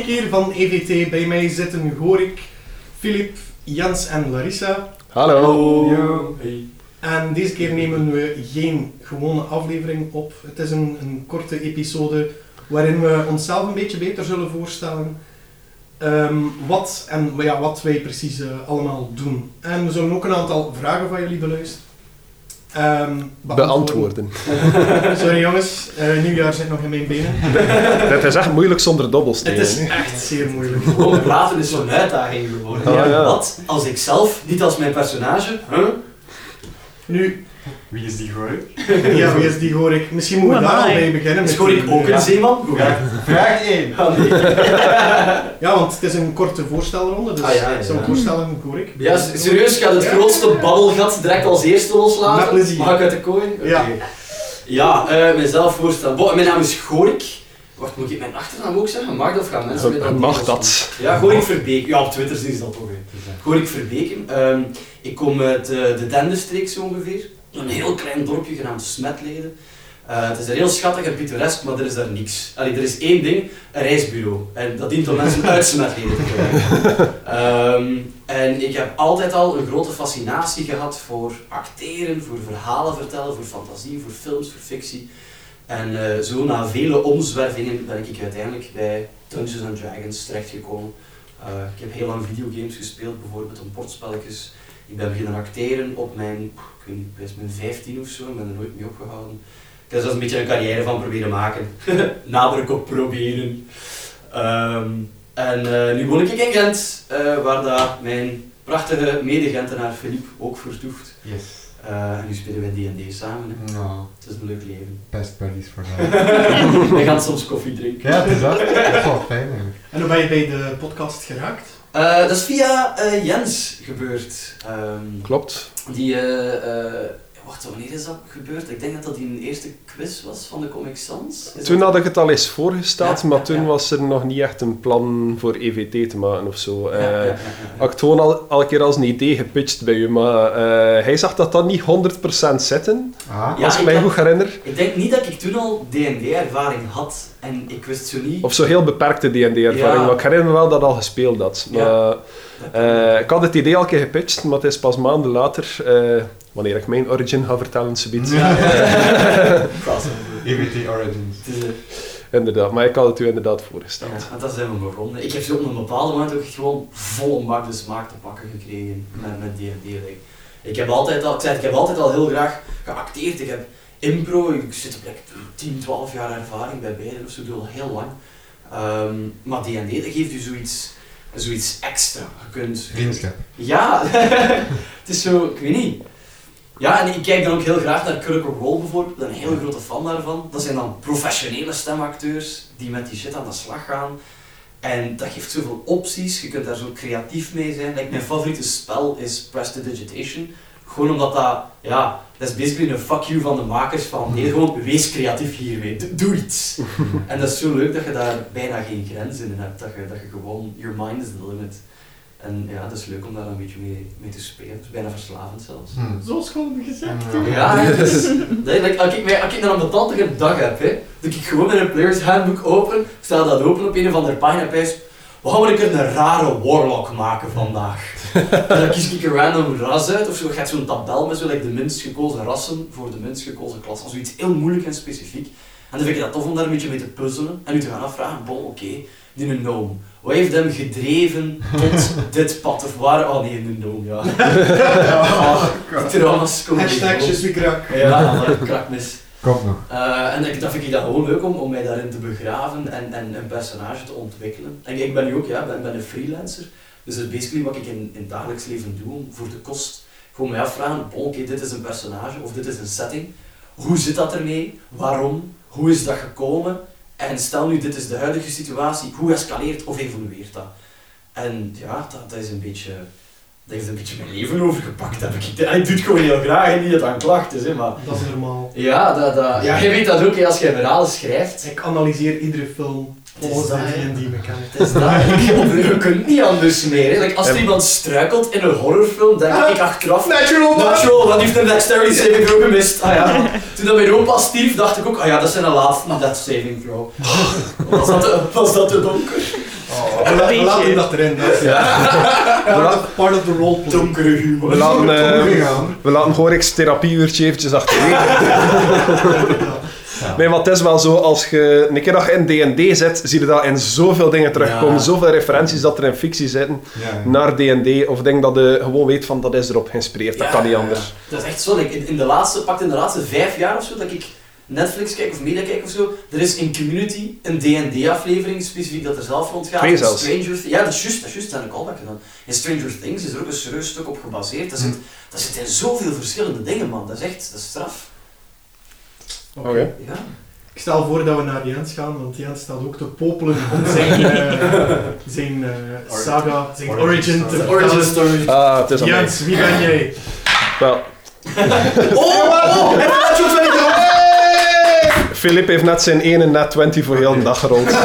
Nick hier van EVT. Bij mij zitten Gorik, Filip, Jens en Larissa. Hallo. En deze keer nemen we geen gewone aflevering op. Het is een, een korte episode waarin we onszelf een beetje beter zullen voorstellen. Ehm, wat en ja, wat wij precies eh, allemaal doen. En we zullen ook een aantal vragen van jullie beluisteren. Ehm, Beantwoorden. Sorry jongens, eh, nieuwjaar zit nog in mijn benen. Dat is echt moeilijk zonder Het dobbelstenen. is hè. echt zeer moeilijk. Gewoon praten is zo'n uitdaging geworden. Ah, ja. Wat als ik zelf, niet als mijn personage, huh? Nu, Wie is die gooi? ja, wie is die Gorik? Misschien moeten we daar al mee beginnen. is met gewoon die- ik ook ja. een zeeman? Hè? Vraag 1. Ah, nee. Ja, want het is een korte voorstelronde, dus Ah, ja, ja, ik zou ja. voorstellen, Gorik. Ja, serieus, gaat het grootste babbelgat direct als eerste loslaten? Met plezier. Mag ik uit de kooi? Oké. Ja. Ja, eh mezelf voorstellen. Bo, mijn naam is Gorik. Wacht, moet ik mijn achternaam ook zeggen? Mag dat of gaan mensen mij dat Mag dat? Ja, Gorik Verbeek. Ja, op Twitter zien ze dat toch. Gorik Verbeken. Ehm, ik kom uit eh, de Dendenstreek zo ongeveer. Een heel klein dorpje genaamd Smetleden. Eh, het is er heel schattig en pittoresk, maar er is daar niks. Allee, er is één ding, een reisbureau. En dat dient om mensen uit Smetleden te krijgen. Ehm, en ik heb altijd al een grote fascinatie gehad voor acteren, voor verhalen vertellen, voor fantasie, voor films, voor fictie. En eh, zo na vele omzwervingen ben ik uiteindelijk bij Dungeons and Dragons terechtgekomen. Eh, ik heb heel lang videogames gespeeld, bijvoorbeeld om bordspelletjes. Ik ben beginnen acteren op mijn, ik weet niet, best mijn 15 of zo, ik ben er nooit mee opgehouden. Ik heb er zelfs een beetje een carrière van proberen maken. Nadruk op proberen. Ehm, en eh, nu woon ik in Gent, eh, waar daar mijn prachtige mede-Gentenaar Philippe ook vertoeft. Yes. Eh, en nu spelen wij D&D samen. hè. Nou, Het is een leuk leven. best buddies voor dat. wij gaan soms koffie drinken. Ja, het is dat. Dat is wel fijn eigenlijk. En hoe ben je bij de podcast geraakt? Eh, dat is via eh, Jens gebeurd. Ehm, Klopt. die, eh, eh, wacht, wanneer is dat gebeurd? Ik denk dat dat die een eerste quiz was van de Comic Sans. Is Toen dat- had ik het al eens voorgesteld, Ja, maar ja, toen ja. was er nog niet echt een plan voor EVT te maken of zo. Ja, Eh, ja, ja, ja, Ik had het gewoon al, al een keer als een idee gepitcht bij u, maar eh, hij zag dat dat niet 100% zitten, Ah, als ik ik mij goed herinner. Ik denk niet dat ik toen al D&D-ervaring had en ik wist zo niet... Of zo heel beperkte D&D-ervaring, Ja. maar ik herinner me wel dat ik al gespeeld had. Ja. Maar, eh, ik had het idee al een keer gepitcht, maar het is pas maanden later, eh, wanneer ik mijn origin ga vertellen, subiet. Ja, ja. Crossover. EVT Origins. Eh, Inderdaad, maar ik had het u inderdaad voorgesteld. Ja, want dat zijn we begonnen. Ik heb zo op een bepaald moment ook gewoon vol bak de smaak te pakken gekregen met, met D&D. Ik heb altijd al, ik zei, ik heb altijd al heel graag geacteerd. Ik heb impro, ik zit op like, 10, 12 jaar ervaring bij beiden of zo, ik doe al heel lang. Ehm, maar D&D dat geeft je zoiets, zoiets extra. Je kunt... Vriendschap. Ja, het is zo, ik weet niet. Ja, en ik kijk dan ook heel graag naar Critical Role bijvoorbeeld. Ik ben een heel grote fan daarvan. Dat zijn dan professionele stemacteurs die met die shit aan de slag gaan. En dat geeft zoveel opties, je kunt daar zo creatief mee zijn. Like, mijn favoriete spel is Prestidigitation. Gewoon omdat dat, ja, dat is basically een fuck you van de makers van nee, gewoon wees creatief hiermee, doe, doe iets. en dat is zo leuk dat je daar bijna geen grenzen in hebt, dat je, dat je gewoon, your mind is the limit. En ja, dat is leuk om daar een beetje mee, mee te spelen. Het is bijna verslavend zelfs. Hm. Zoals gewoon gezegd. Ja, het is, dat, like, als, ik, mij- als ik een ambetantige dag heb, hè, doe ik gewoon mijn players handbook open, stel dat open op een of andere pagina en we gaan een een rare warlock maken vandaag. en dan kies ik een random ras uit, of zo, je hebt zo'n tabel met zo, like, de minst gekozen rassen voor de minst gekozen klas. Of zoiets heel moeilijk en specifiek. En dan vind ik dat tof om daar een beetje mee te puzzelen en nu te gaan afvragen, bon, oké, die een gnome. Wat heeft hem gedreven tot dit pad? Of waar? Oh nee, een gnome, ja. oh, trauma's komen Hashtag je suis krak. ja, maar krak mis. Komt nog. Eh, en dat vind ik dat gewoon leuk om, om mij daarin te begraven en, en een personage te ontwikkelen. En ik ben nu ook, ja, ben, ben een freelancer. Dus dat is basically wat ik in, in het dagelijks leven doe, voor de kost gewoon mij afvragen, oké, dit is een personage of dit is een setting. Hoe zit dat ermee? Waarom? Hoe is dat gekomen? En stel nu, dit is de huidige situatie, hoe escaleert of evolueert dat? En ja, dat, dat is een beetje... Dat heeft een beetje mijn leven overgepakt, heb ik. Ik doe het gewoon heel graag en niet dat aan klacht is, hè, maar... Dat is normaal. Ja, dat, dat, ja, je weet dat ook hè, als je verhalen schrijft. Ik analyseer iedere film volgens is dat, hè. D&D-mechaniek. Het is dat. Je kunt niet anders meer. Hè. Like, als er iemand struikelt in een horrorfilm, denk ik achteraf... Natural! Natural, wat heeft een dexterity saving throw gemist? Ah ja. Toen dat mijn opa stierf, dacht ik ook, ah ja, dat is zijn laatste death saving throw. Was dat was dat te donker? We la- we laten dat erin. Dat is part, of, part of the roleplay. Donkere humor. We laten, eh, Omgegaan. we laten Horik's therapieuurtje eventjes achterwege. Ja. Nee, maar het is wel zo, als je een keer dat je in D&D zit, zie je dat in zoveel dingen terugkomen. Ja. Zoveel referenties dat er in fictie zitten Ja. naar D&D. Of denk dat je gewoon weet van, dat is erop geïnspireerd. Dat Ja, kan niet ja, anders. Dat is echt zo. like, in, in de laatste, pak in de laatste vijf jaar of zo, dat ik Netflix kijk of media kijk of zo. Er is in Community een D&D-aflevering specifiek dat er zelf rond gaat. Twee zelfs. Stranger Things. Ja, dat is juist. Dat is juist. Dat al dat gedaan. In Stranger Things is er ook een serieus stuk op gebaseerd. Dat zit, dat zit in zoveel verschillende dingen, man. Dat is echt dat is straf. Oké. Ja. Ik stel voor dat we naar Jens gaan, want Jens staat ook te popelen om zijn, eh, zijn eh, saga, zijn Origin origin te origin story. Ah, het is. Jens, wie ben jij? Wel, Oh, oh, heb je dat zo van gedaan? Filip heeft net zijn ene net 20 voor heel de dag gerold.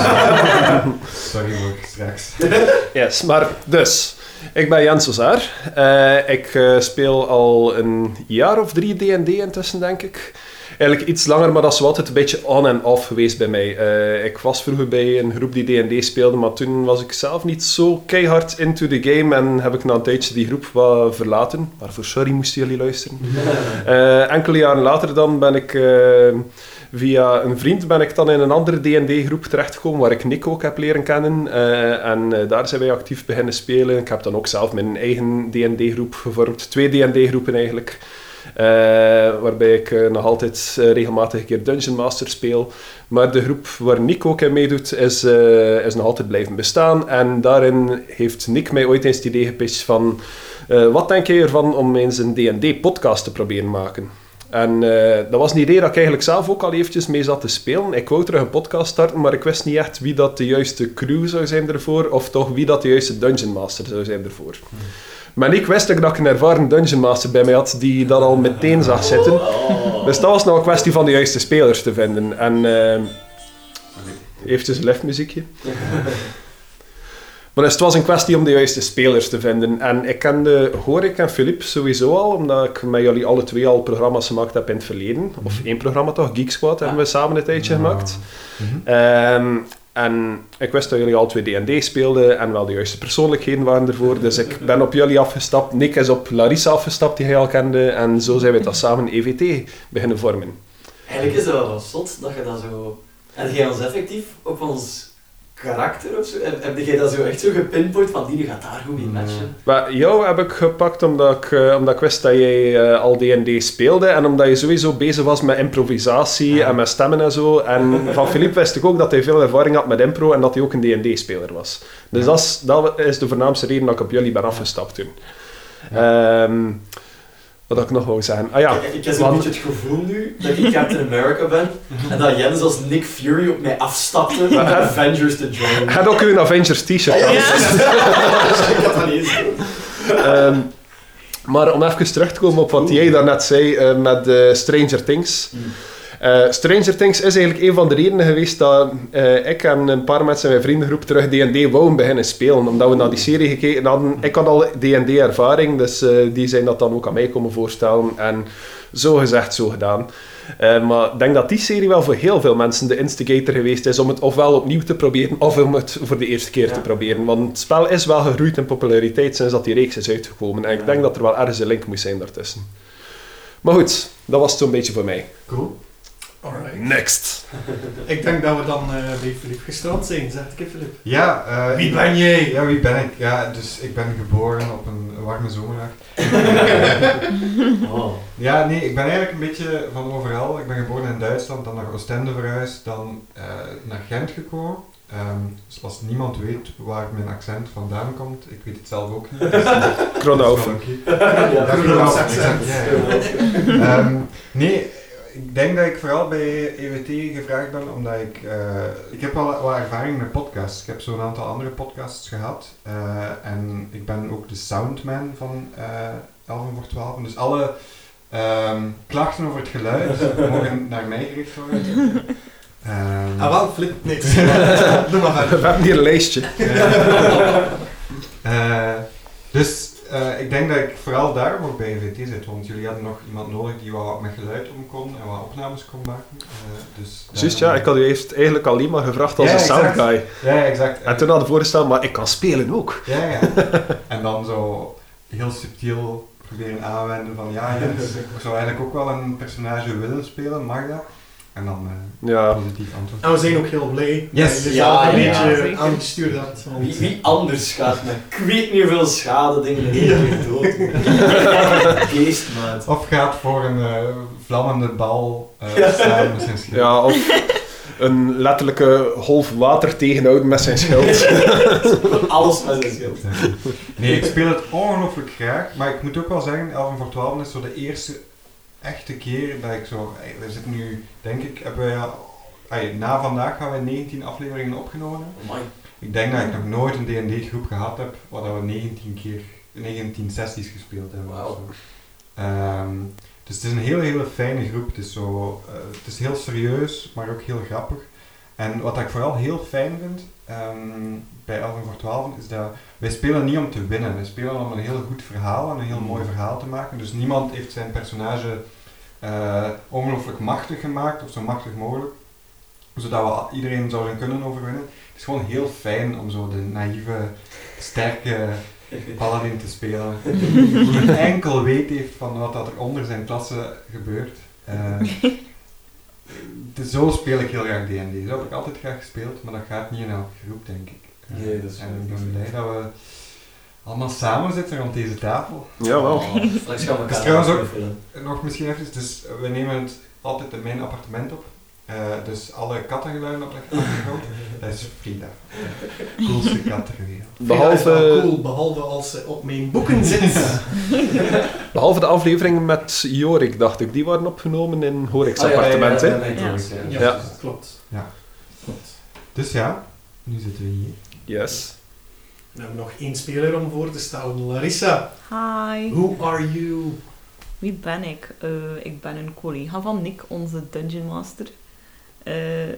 Sorry voor straks. Yes, maar dus, ik ben Jens Ozaar. Eh, ik eh, speel al een jaar of drie D&D intussen, denk ik. Eigenlijk iets langer, maar dat is wel altijd een beetje on en off geweest bij mij. Eh, ik was vroeger bij een groep die D&D speelde, maar toen was ik zelf niet zo keihard into the game en heb ik na een tijdje die groep wat verlaten. Waarvoor sorry moesten jullie luisteren. Enkele jaren later dan ben ik... Via een vriend ben ik dan in een andere D&D-groep terechtgekomen, waar ik Nick ook heb leren kennen. Eh, en eh, daar zijn wij actief beginnen spelen. Ik heb dan ook zelf mijn eigen D&D-groep gevormd. Twee D&D-groepen eigenlijk. Eh, waarbij ik nog altijd regelmatig een keer Dungeon Master speel. Maar de groep waar Nick ook in meedoet, is, is nog altijd blijven bestaan. En daarin heeft Nick mij ooit eens het idee gepitcht van... wat denk jij ervan om eens een D&D-podcast te proberen maken? En eh, dat was een idee dat ik eigenlijk zelf ook al eventjes mee zat te spelen. Ik wou terug een podcast starten, maar ik wist niet echt wie dat de juiste crew zou zijn ervoor, of toch wie dat de juiste Dungeon Master zou zijn ervoor. Maar ik wist ook dat ik een ervaren Dungeon Master bij mij had, die dat al meteen zag zitten. Dus dat was nou een kwestie van de juiste spelers te vinden. En eh eventjes een liftmuziekje. Maar dus het was een kwestie om de juiste spelers te vinden. En ik kende Horik en Filip sowieso al, omdat ik met jullie alle twee al programma's gemaakt heb in het verleden. Of één programma toch, Geek Squad, hebben we samen een tijdje gemaakt. Mhm. Ehm, en ik wist dat jullie al twee D&D speelden en wel de juiste persoonlijkheden waren ervoor. Dus ik ben op jullie afgestapt. Nick is op Larissa afgestapt, die hij al kende. En zo zijn we dat samen EVT beginnen vormen. Eigenlijk is dat wel zot dat je dat zo... En jij ons effectief op ons karakter of zo? Heb, heb jij dat zo echt zo gepinpoint van die gaat daar goed in matchen? Maar jou heb ik gepakt omdat ik, eh, omdat ik wist dat jij eh, al D&D speelde en omdat je sowieso bezig was met improvisatie Ja. en met stemmen en zo. En van Philippe wist ik ook dat hij veel ervaring had met impro en dat hij ook een D&D-speler was. Dus Ja. dat, is, dat is de voornaamste reden dat ik op jullie ben afgestapt toen. Ehm, wat ik nog wou zeggen? Ah ja, Ik, ik heb want- beetje het gevoel nu dat ik Captain America ben en dat Jens als Nick Fury op mij afstapte om Avengers te joinen. Had ook een Avengers t-shirt ik had dat niet eens doen. Ehm, maar om even terug te komen op wat jij daarnet zei eh, met eh, Stranger Things. Mm. Eh, Stranger Things is eigenlijk een van de redenen geweest dat eh, ik en een paar mensen in mijn vriendengroep terug D&D wouden beginnen spelen. Omdat we naar die serie gekeken hadden. Ik had al D&D ervaring, dus eh, die zijn dat dan ook aan mij komen voorstellen. En zo gezegd, zo gedaan. Maar ik denk dat die serie wel voor heel veel mensen de instigator geweest is om het ofwel opnieuw te proberen, of om het voor de eerste keer Ja. te proberen. Want het spel is wel gegroeid in populariteit sinds dat die reeks is uitgekomen. En ik denk dat er wel ergens een link moest zijn daartussen. Maar goed, dat was het zo'n beetje voor mij. Cool. Alright. Next. Ik denk dat we dan eh, bij Filip gestrand zijn, zeg ik Filip. Ja, eh, Wie ben jij? Ja, wie ben ik? Ja, dus ik ben geboren op een warme zomerdag. Oh. Ja, nee, ik ben eigenlijk een beetje van overal. Ik ben geboren in Duitsland, dan naar Oostende verhuisd, dan eh, naar Gent gekomen. Ehm, dus als niemand weet waar mijn accent vandaan komt, ik weet het zelf ook niet. Dus dat is wel Kronhoven. oké. Ja, Ja, Kronhoven, ja, ja. Ehm, nee, ik denk dat ik vooral bij EWT gevraagd ben omdat ik... eh, ik heb wel wat ervaring met podcasts. Ik heb zo'n aantal andere podcasts gehad. eh, en ik ben ook de soundman van eh 11 voor 12. Dus alle ehm, klachten over het geluid mogen naar mij gericht worden. Ehm, Ah wel, Filip, nee. Doe maar We hebben hier een lijstje. eh, dus, eh, ik denk dat ik vooral daarom ook bij NVT zit, want jullie hadden nog iemand nodig die wat met geluid om kon en wat opnames kon maken. Eh, dus Juist, ja. Ik had u eerst eigenlijk alleen maar gevraagd als Ja, een sound guy. Ja, exact. En toen hadden we voorgesteld, maar ik kan spelen ook. Ja, ja. En dan zo heel subtiel proberen aanwenden van ja, Jens, ik zou eigenlijk ook wel een personage willen spelen, mag dat? En dan eh, Ja. positief antwoord. En we zijn ook heel blij Yes. dat dit Ja, een ja, beetje aangestuurd hebt. want- Wie, wie anders gaat met ik weet niet hoeveel schade dingen weer dood. Geestmaat. Of gaat voor een eh, vlammende bal eh, Ja. staan met zijn schild. ja, of een letterlijke golf water tegenhouden met zijn schild. Alles met zijn schild. Nee, ik speel het ongelooflijk graag, maar ik moet ook wel zeggen, 11 voor 12 is zo de eerste echte keer dat ik zo, we zitten nu, denk ik, hebben we, ey, na vandaag gaan we 19 afleveringen opgenomen. Amai. Ik denk dat ik nog nooit een D&D groep gehad heb waar dat we 19 keer, 19 sessies gespeeld hebben. Ehm, dus het is een hele, hele fijne groep. Het is, zo, eh, het is heel serieus, maar ook heel grappig. En wat ik vooral heel fijn vind ehm, bij 11 voor 12 is dat wij spelen niet om te winnen. Wij spelen om een heel goed verhaal en een heel mooi verhaal te maken. Dus niemand heeft zijn personage eh, ongelooflijk machtig gemaakt of zo machtig mogelijk. Zodat we iedereen zouden kunnen overwinnen. Het is gewoon heel fijn om zo de naïeve, sterke paladin te spelen. Die geen enkel weet heeft van wat dat er onder zijn klasse gebeurt. Eh, dus zo speel ik heel graag D&D. Zo heb ik altijd graag gespeeld, maar dat gaat niet in elke groep, denk ik. Eh, Nee, dat is en waar. ik ben blij dat we allemaal samen zitten rond deze tafel. Jawel. Oh, straks gaan we Dat is trouwens ook-. En Nog misschien even, dus we nemen het altijd in mijn appartement op. Eh, dus alle kattengeluiden op de achtergrond, dat is Frida. Coolste kat ter wereld. Frida is wel Behalve, cool, behalve als ze op mijn boeken zit. behalve de afleveringen met Jorik, dacht ik. Die waren opgenomen in Horik's Ah, appartement, ja, hè? ja, ja, ja, Ja, ja. Ja. klopt. Ja. klopt. Dus ja, nu zitten we hier. Yes. We hebben nog één speler om voor te stellen. Larissa, Hi. who are you? Wie ben ik? Eh, ik ben een collega van Nick, onze Dungeon Master. Eh,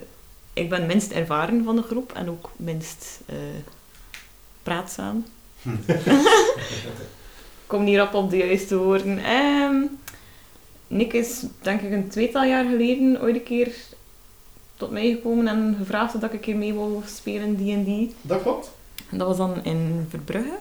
ik ben minst ervaren van de groep en ook minst eh, praatzaam. Kom niet op op de juiste woorden. Ehm, Nick is denk ik een tweetal jaar geleden ooit een keer tot mij gekomen en gevraagd of ik een keer mee wou spelen D&D. Dat klopt. En dat was dan in Verbrugge.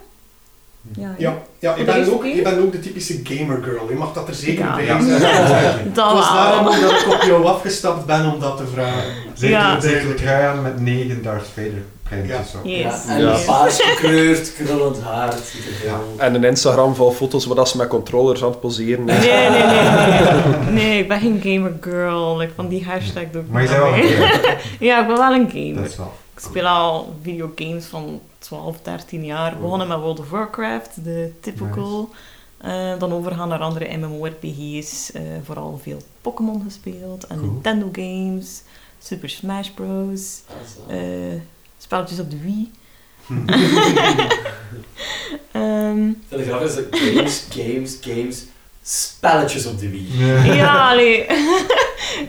Ja, Ja, ja je, bent ook, je bent ook de typische gamer girl. Je mag dat er zeker Ja. bij Ja. zeggen. Dat was daarom dat ik op jou afgestapt ben om dat te vragen. Zeker, Ja. zeker aan met negen Darth Vader printjes op. Yes. Ja, en Ja. paars gekleurd, krullend haar. Heel... En een Instagram vol foto's waar dat ze met controllers aan het poseren Nee, nee, nee, nee. Nee, ik ben geen gamer girl. Like, van die hashtag doe ik Maar je bent wel een gamer. Ja, ik ben wel een Dat gamer. is wel. Ik speel al videogames van 12, 13 jaar. Begonnen met World of Warcraft, de typical. Eh, dan overgaan naar andere MMORPG's. eh vooral veel Pokémon gespeeld. En Cool. Nintendo games. Super Smash Bros. eh, spelletjes op de Wii. Ehm, De grap is games, games, games, spelletjes op de Wii. ja, allee.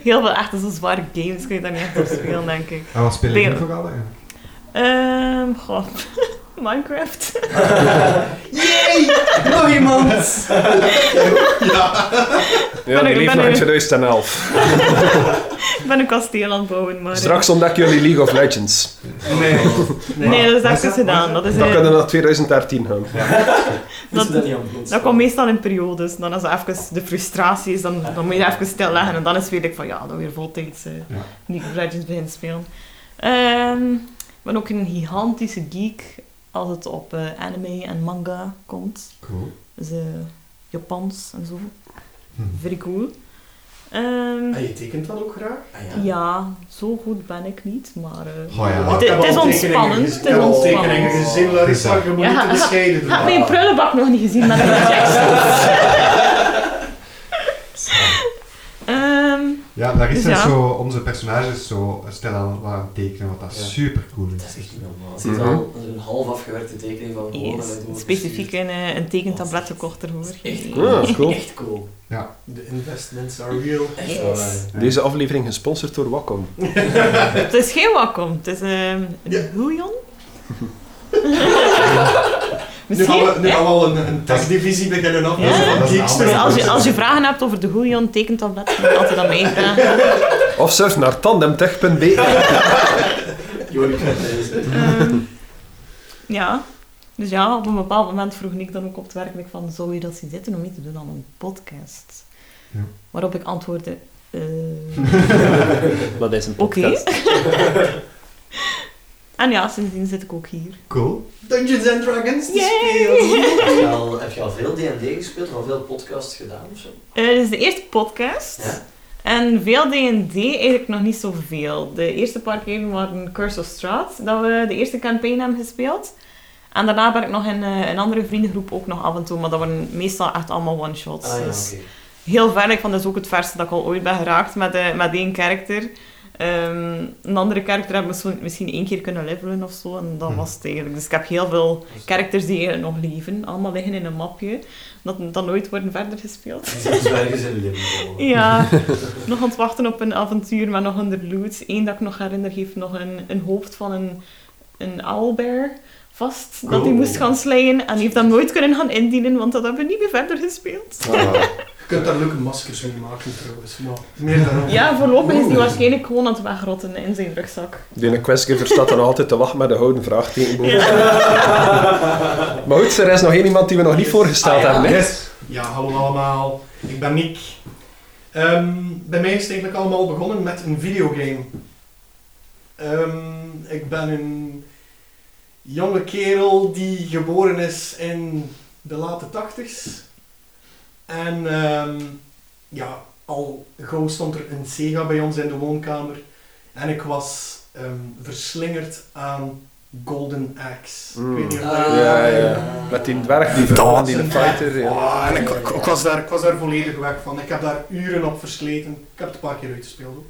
Heel veel echte zo zware games kun je daar niet echt op spelen, denk ik. En wat nu Speel- vooral eigenlijk? Ehm, goh. Minecraft. Yay! Nog iemand! ja. Ja, Ben die ik- leeft ben nog in ik- 2011. ik ben een kasteel aan het bouwen, maar... Straks ontdekken jullie League of Legends. Nee. Nee, dat is dat? gedaan. Dat, is, Dan eh, kunnen we naar 2013 gaan. Dat is dat niet aan bloed. dat komt meestal in periodes. Dan als er even de frustratie is, dan, dan moet je even stilleggen. En dan is het weer like van, ja, dan weer voltijds eh Ja. League of Legends beginnen spelen. Ehm, ik ben ook een gigantische geek als het op eh, anime en manga komt. Cool. Dus eh, Japans en zo. Hm. Very cool. Ehm, En je tekent dat ook graag? Ah, ja. ja, zo goed ben ik niet, maar... eh, Oh ja. Maar Het- is ontspannend, het is Ik heb al ontspannend. tekeningen gezien, Larissa. Je moet Ja, niet te bescheiden doen. Ik heb mijn prullenbak nog niet gezien met een Ehm Ja, daar is Dus ja. zo onze personages zo stilaan wat aan tekenen, wat dat Ja. super cool Dat is. is echt normaal. Het is Mhm. al is een half afgewerkte tekening van yes, specifiek een, eh, een tekentablet gekocht ervoor. Echt cool. Ah, cool. Echt cool. De investments are real. Yes. Ja. Deze aflevering gesponsord door Wacom. Het is geen Wacom, het is ehm, een Ja. Nu gaan we, nu hè? gaan we al een, een testdivisie beginnen af. Ja. Dus als je, als je vragen hebt over de Goeion tekentablet, dan kan je dat mij vragen. Of surf naar tandemtech.be. Ehm, ja. Dus ja, op een bepaald moment vroeg ik dan ook op het werk van, zou je dat zien zitten om mee te doen aan een podcast? Ja. Waarop ik antwoordde, eh, Dat is een oké. En ja, sindsdien zit ik ook hier. Cool. Dungeons and Dragons te spelen. Heb je, al, heb je al veel D&D gespeeld? Al veel podcasts gedaan of zo? Eh, dit is de eerste podcast. Ja. En veel D&D eigenlijk nog niet zoveel. De eerste paar keer waren Curse of Strahd, dat we de eerste campaign hebben gespeeld. En daarna ben ik nog in eh, een andere vriendengroep ook nog af en toe, maar dat waren meestal echt allemaal one-shots. Ah ja, Dus oké. heel ver, ik vond dat is ook het verste dat ik al ooit ben geraakt met, eh, met één karakter. Ehm, een andere karakter heb ik misschien, één keer kunnen levelen of zo, en dat Hm. was het eigenlijk. Dus ik heb heel veel characters die nog leven, allemaal liggen in een mapje, dat, dat nooit worden verder gespeeld. Ergens in Limbo. Ja, nog aan het wachten op een avontuur met nog honderd loot. Eén dat ik nog herinner heeft nog een, een hoofd van een, een owlbear vast, dat hij moest gaan slijden. En die heeft dat nooit kunnen gaan indienen, want dat hebben we niet meer verder gespeeld. Je kunt daar leuke maskers mee maken trouwens. Maar meer dan Ja, voorlopig is hij waarschijnlijk gewoon aan het wegrotten in zijn rugzak. Die questgiver staat dan altijd te wachten met de houden vraagteken boven. Maar goed, er is nog één iemand die we nog niet voorgesteld Ah, ja. hebben. Yes. Ja, hallo allemaal. Ik ben Nick. Ehm, bij mij is het eigenlijk allemaal begonnen met een videogame. Ehm, ik ben een jonge kerel die geboren is in de late tachtigs. En ehm, ja, al gauw stond er een Sega bij ons in de woonkamer. En ik was ehm, verslingerd aan Golden Axe. Mm. Ik weet niet of Ah, dat- Ja, ja. Met die dwerg, die verhaal, die fighter. Ja. Oh, en ik, ik, ik was daar, ik was daar volledig weg van. Ik heb daar uren op versleten. Ik heb het een paar keer uitgespeeld. Ook.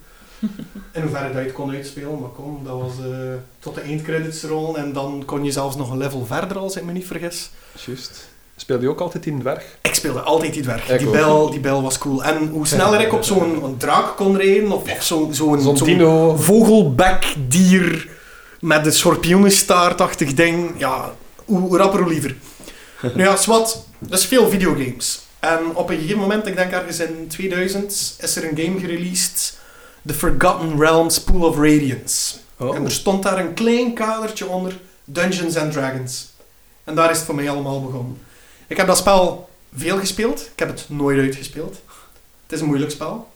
In hoeverre dat je het kon uitspelen, maar kom, dat was eh, tot de eindcredits rollen. En dan kon je zelfs nog een level verder, als ik me niet vergis. Juist. Speelde je ook altijd die dwerg? Ik speelde altijd die dwerg. Ik Die ook. bel, die bel was cool. En hoe sneller ik op zo'n draak kon rijden, of, of zo'n Zo'n zo'n dino. vogelbekdier met een schorpioenenstaartachtig ding, ja, hoe, hoe rapper hoe liever. nu ja, zwart, dat is veel videogames. En op een gegeven moment, ik denk ergens in 2000, is er een game gereleased, The Forgotten Realms Pool of Radiance. Oh. En er stond daar een klein kadertje onder, Dungeons and Dragons. En daar is het voor mij allemaal begonnen. Ik heb dat spel veel gespeeld, ik heb het nooit uitgespeeld. Het is een moeilijk spel.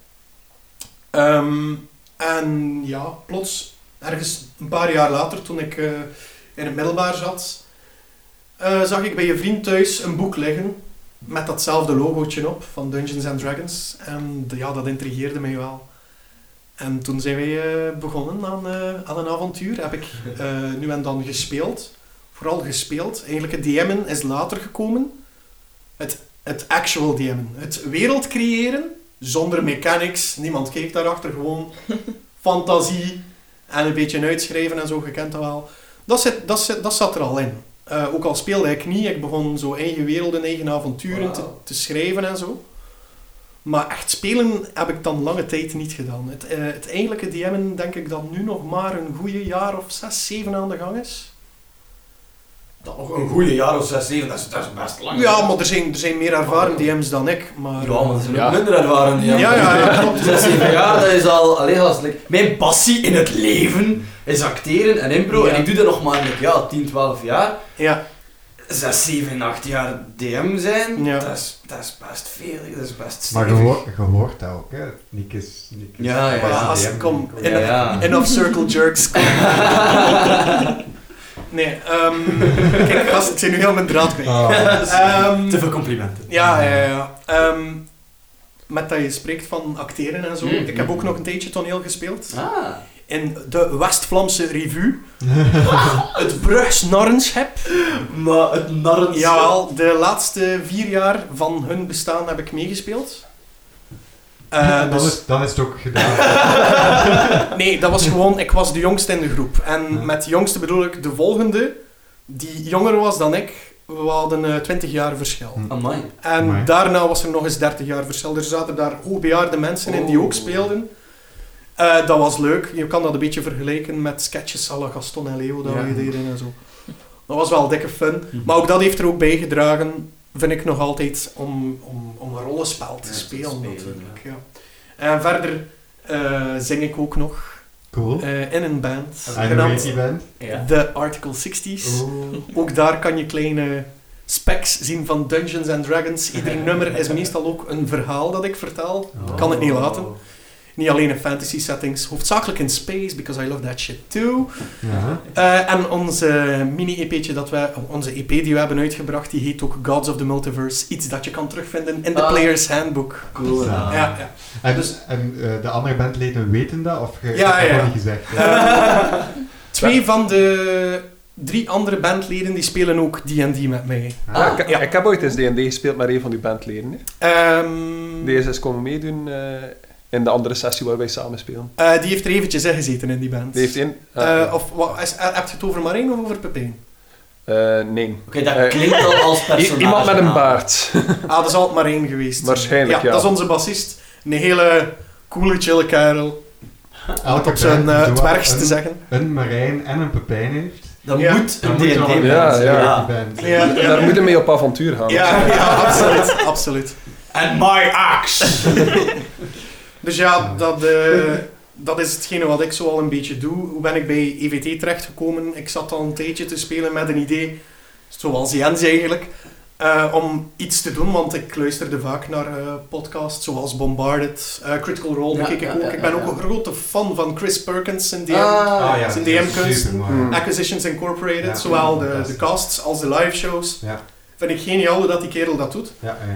Ehm, en ja, plots, ergens een paar jaar later, toen ik eh, in het middelbaar zat, eh, zag ik bij je vriend thuis een boek liggen met datzelfde logootje op van Dungeons and Dragons. En ja, dat intrigeerde mij wel. En toen zijn wij eh, begonnen aan, aan een avontuur. Heb ik nu en dan gespeeld. Vooral gespeeld. Eigenlijk het DM'en is later gekomen. Het, het actual DM'en. Het wereld creëren zonder mechanics. Niemand keek daarachter. Gewoon fantasie en een beetje uitschrijven en zo. Je kent dat wel. Dat, zit, dat, zit, dat zat er al in. Eh, ook al speelde ik niet. Ik begon zo eigen werelden, eigen avonturen te, te schrijven en zo. Maar echt spelen heb ik dan lange tijd niet gedaan. Het, eh, het eigenlijke DM'en denk ik dat nu nog maar een goede jaar of zes, zeven aan de gang is. Dat nog een goede jaar of 6, 7, dat is, dat is best lang. Ja, maar er zijn, er zijn meer ervaren DM's dan ik. Maar, Ja, maar dat zijn Ja. ook minder ervaren. Ja, ja, ja, klopt. 6, 7 jaar, dat is al... Allee, als, like, mijn passie in het leven is acteren en impro. Ja. En ik doe dat nog maar like, ja, 10, 12 jaar. Ja, 6, 7, 8 jaar DM zijn, Ja. dat, is, dat is best veel. Dat is best Maar je, stevig. hoort- je hoort dat ook, hè. Nick is... Nick is Ja, ja, maar ja. als DM, kom, in Ja, ja. enough circle jerks. Nee, ehm kijk, gast, ik zijn nu heel mijn draad kwijt. Ah. Ehm, Te veel complimenten. Ja, ja, ja. Ehm, met dat je spreekt van acteren en zo. Mm. Ik heb ook nog een tijdje toneel gespeeld. Ah. In de West-Vlaamse Revue. het Brugs Narrenschap. Maar het narren... Jawel, de laatste vier jaar van hun bestaan heb ik meegespeeld. Eh, dan, dus- is, dan is het ook gedaan. Nee, dat was gewoon, ik was de jongste in de groep. En Ja. met jongste bedoel ik de volgende, die jonger was dan ik. We hadden eh 20 jaar verschil. Hm. Amai. En Amai. daarna was er nog eens 30 jaar verschil. Er zaten daar hoogbejaarde mensen in die ook Oh. speelden. Eh, dat was leuk. Je kan dat een beetje vergelijken met sketches à la Gaston en Leo dat Ja. deden en zo. Dat was wel dikke fun. Mhm. Maar ook dat heeft er ook bij gedragen, vind ik nog altijd, om, om, om een rollenspel te Ja, te spelen, natuurlijk. Ja. En verder eh, zing ik ook nog Cool. eh, in een band, genaamd die band? Ja. The Article 60s. Oeh. Ook daar kan je kleine specs zien van Dungeons and Dragons. Ieder nummer is meestal ook een verhaal dat ik vertel. Oh. Kan het niet laten. Niet alleen in fantasy settings, hoofdzakelijk in space, because I love that shit too. Ja. Eh, en onze mini-EP'tje dat wij, onze EP die we hebben uitgebracht, die heet ook Gods of the Multiverse. Iets dat je kan terugvinden in de Ah. Player's Handbook. Cool. Ja. Ja, ja. En, Dus- en eh, de andere bandleden weten dat? Of je Ja, hebt dat niet gezegd? Eh, twee van de drie andere bandleden die spelen ook D&D met mij. Ah. Ja, ik, ja. ik heb ooit eens D&D gespeeld met een van die bandleden. Hè. Ehm, Die is komen meedoen eh, in de andere sessie waar wij samen spelen. eh, die heeft er eventjes in gezeten in die band. Die heeft één... Eh, of wat, is, eh, heb je het over Marijn of over Pepijn? eh, nee. Oké, dat klinkt al als personage. iemand met een baard. Ah, dat is altijd Marijn geweest. Waarschijnlijk, ja. dat is onze bassist. Een hele coole, chille kerel. Om op zijn zo dwergs een, te zeggen. Een Marijn en een Pepijn heeft. Dat Ja. moet een Dan moet je wel D&D een Ja, band ja. zijn, Ja. Daar moeten we mee op avontuur gaan. Ja, ja absoluut, absoluut. And my axe! Dus ja, dat, eh, dat is hetgene wat ik zo al een beetje doe. Hoe ben ik bij EVT terechtgekomen? Ik zat al een tijdje te spelen met een idee, zoals Jens eigenlijk, eh, om iets te doen, want ik luisterde vaak naar eh, podcasts zoals Bombarded, eh, Critical Role Ja, ik ja, ook. ja, ik ben ja, ook een grote fan van Chris Perkins in DM. Ah ja, Zijn dat is DM-kunst. Hmm. Acquisitions Incorporated, Ja, zowel de, de casts als de live shows. Ja. Vind ik geniaal hoe dat die kerel dat doet. Ja, ja,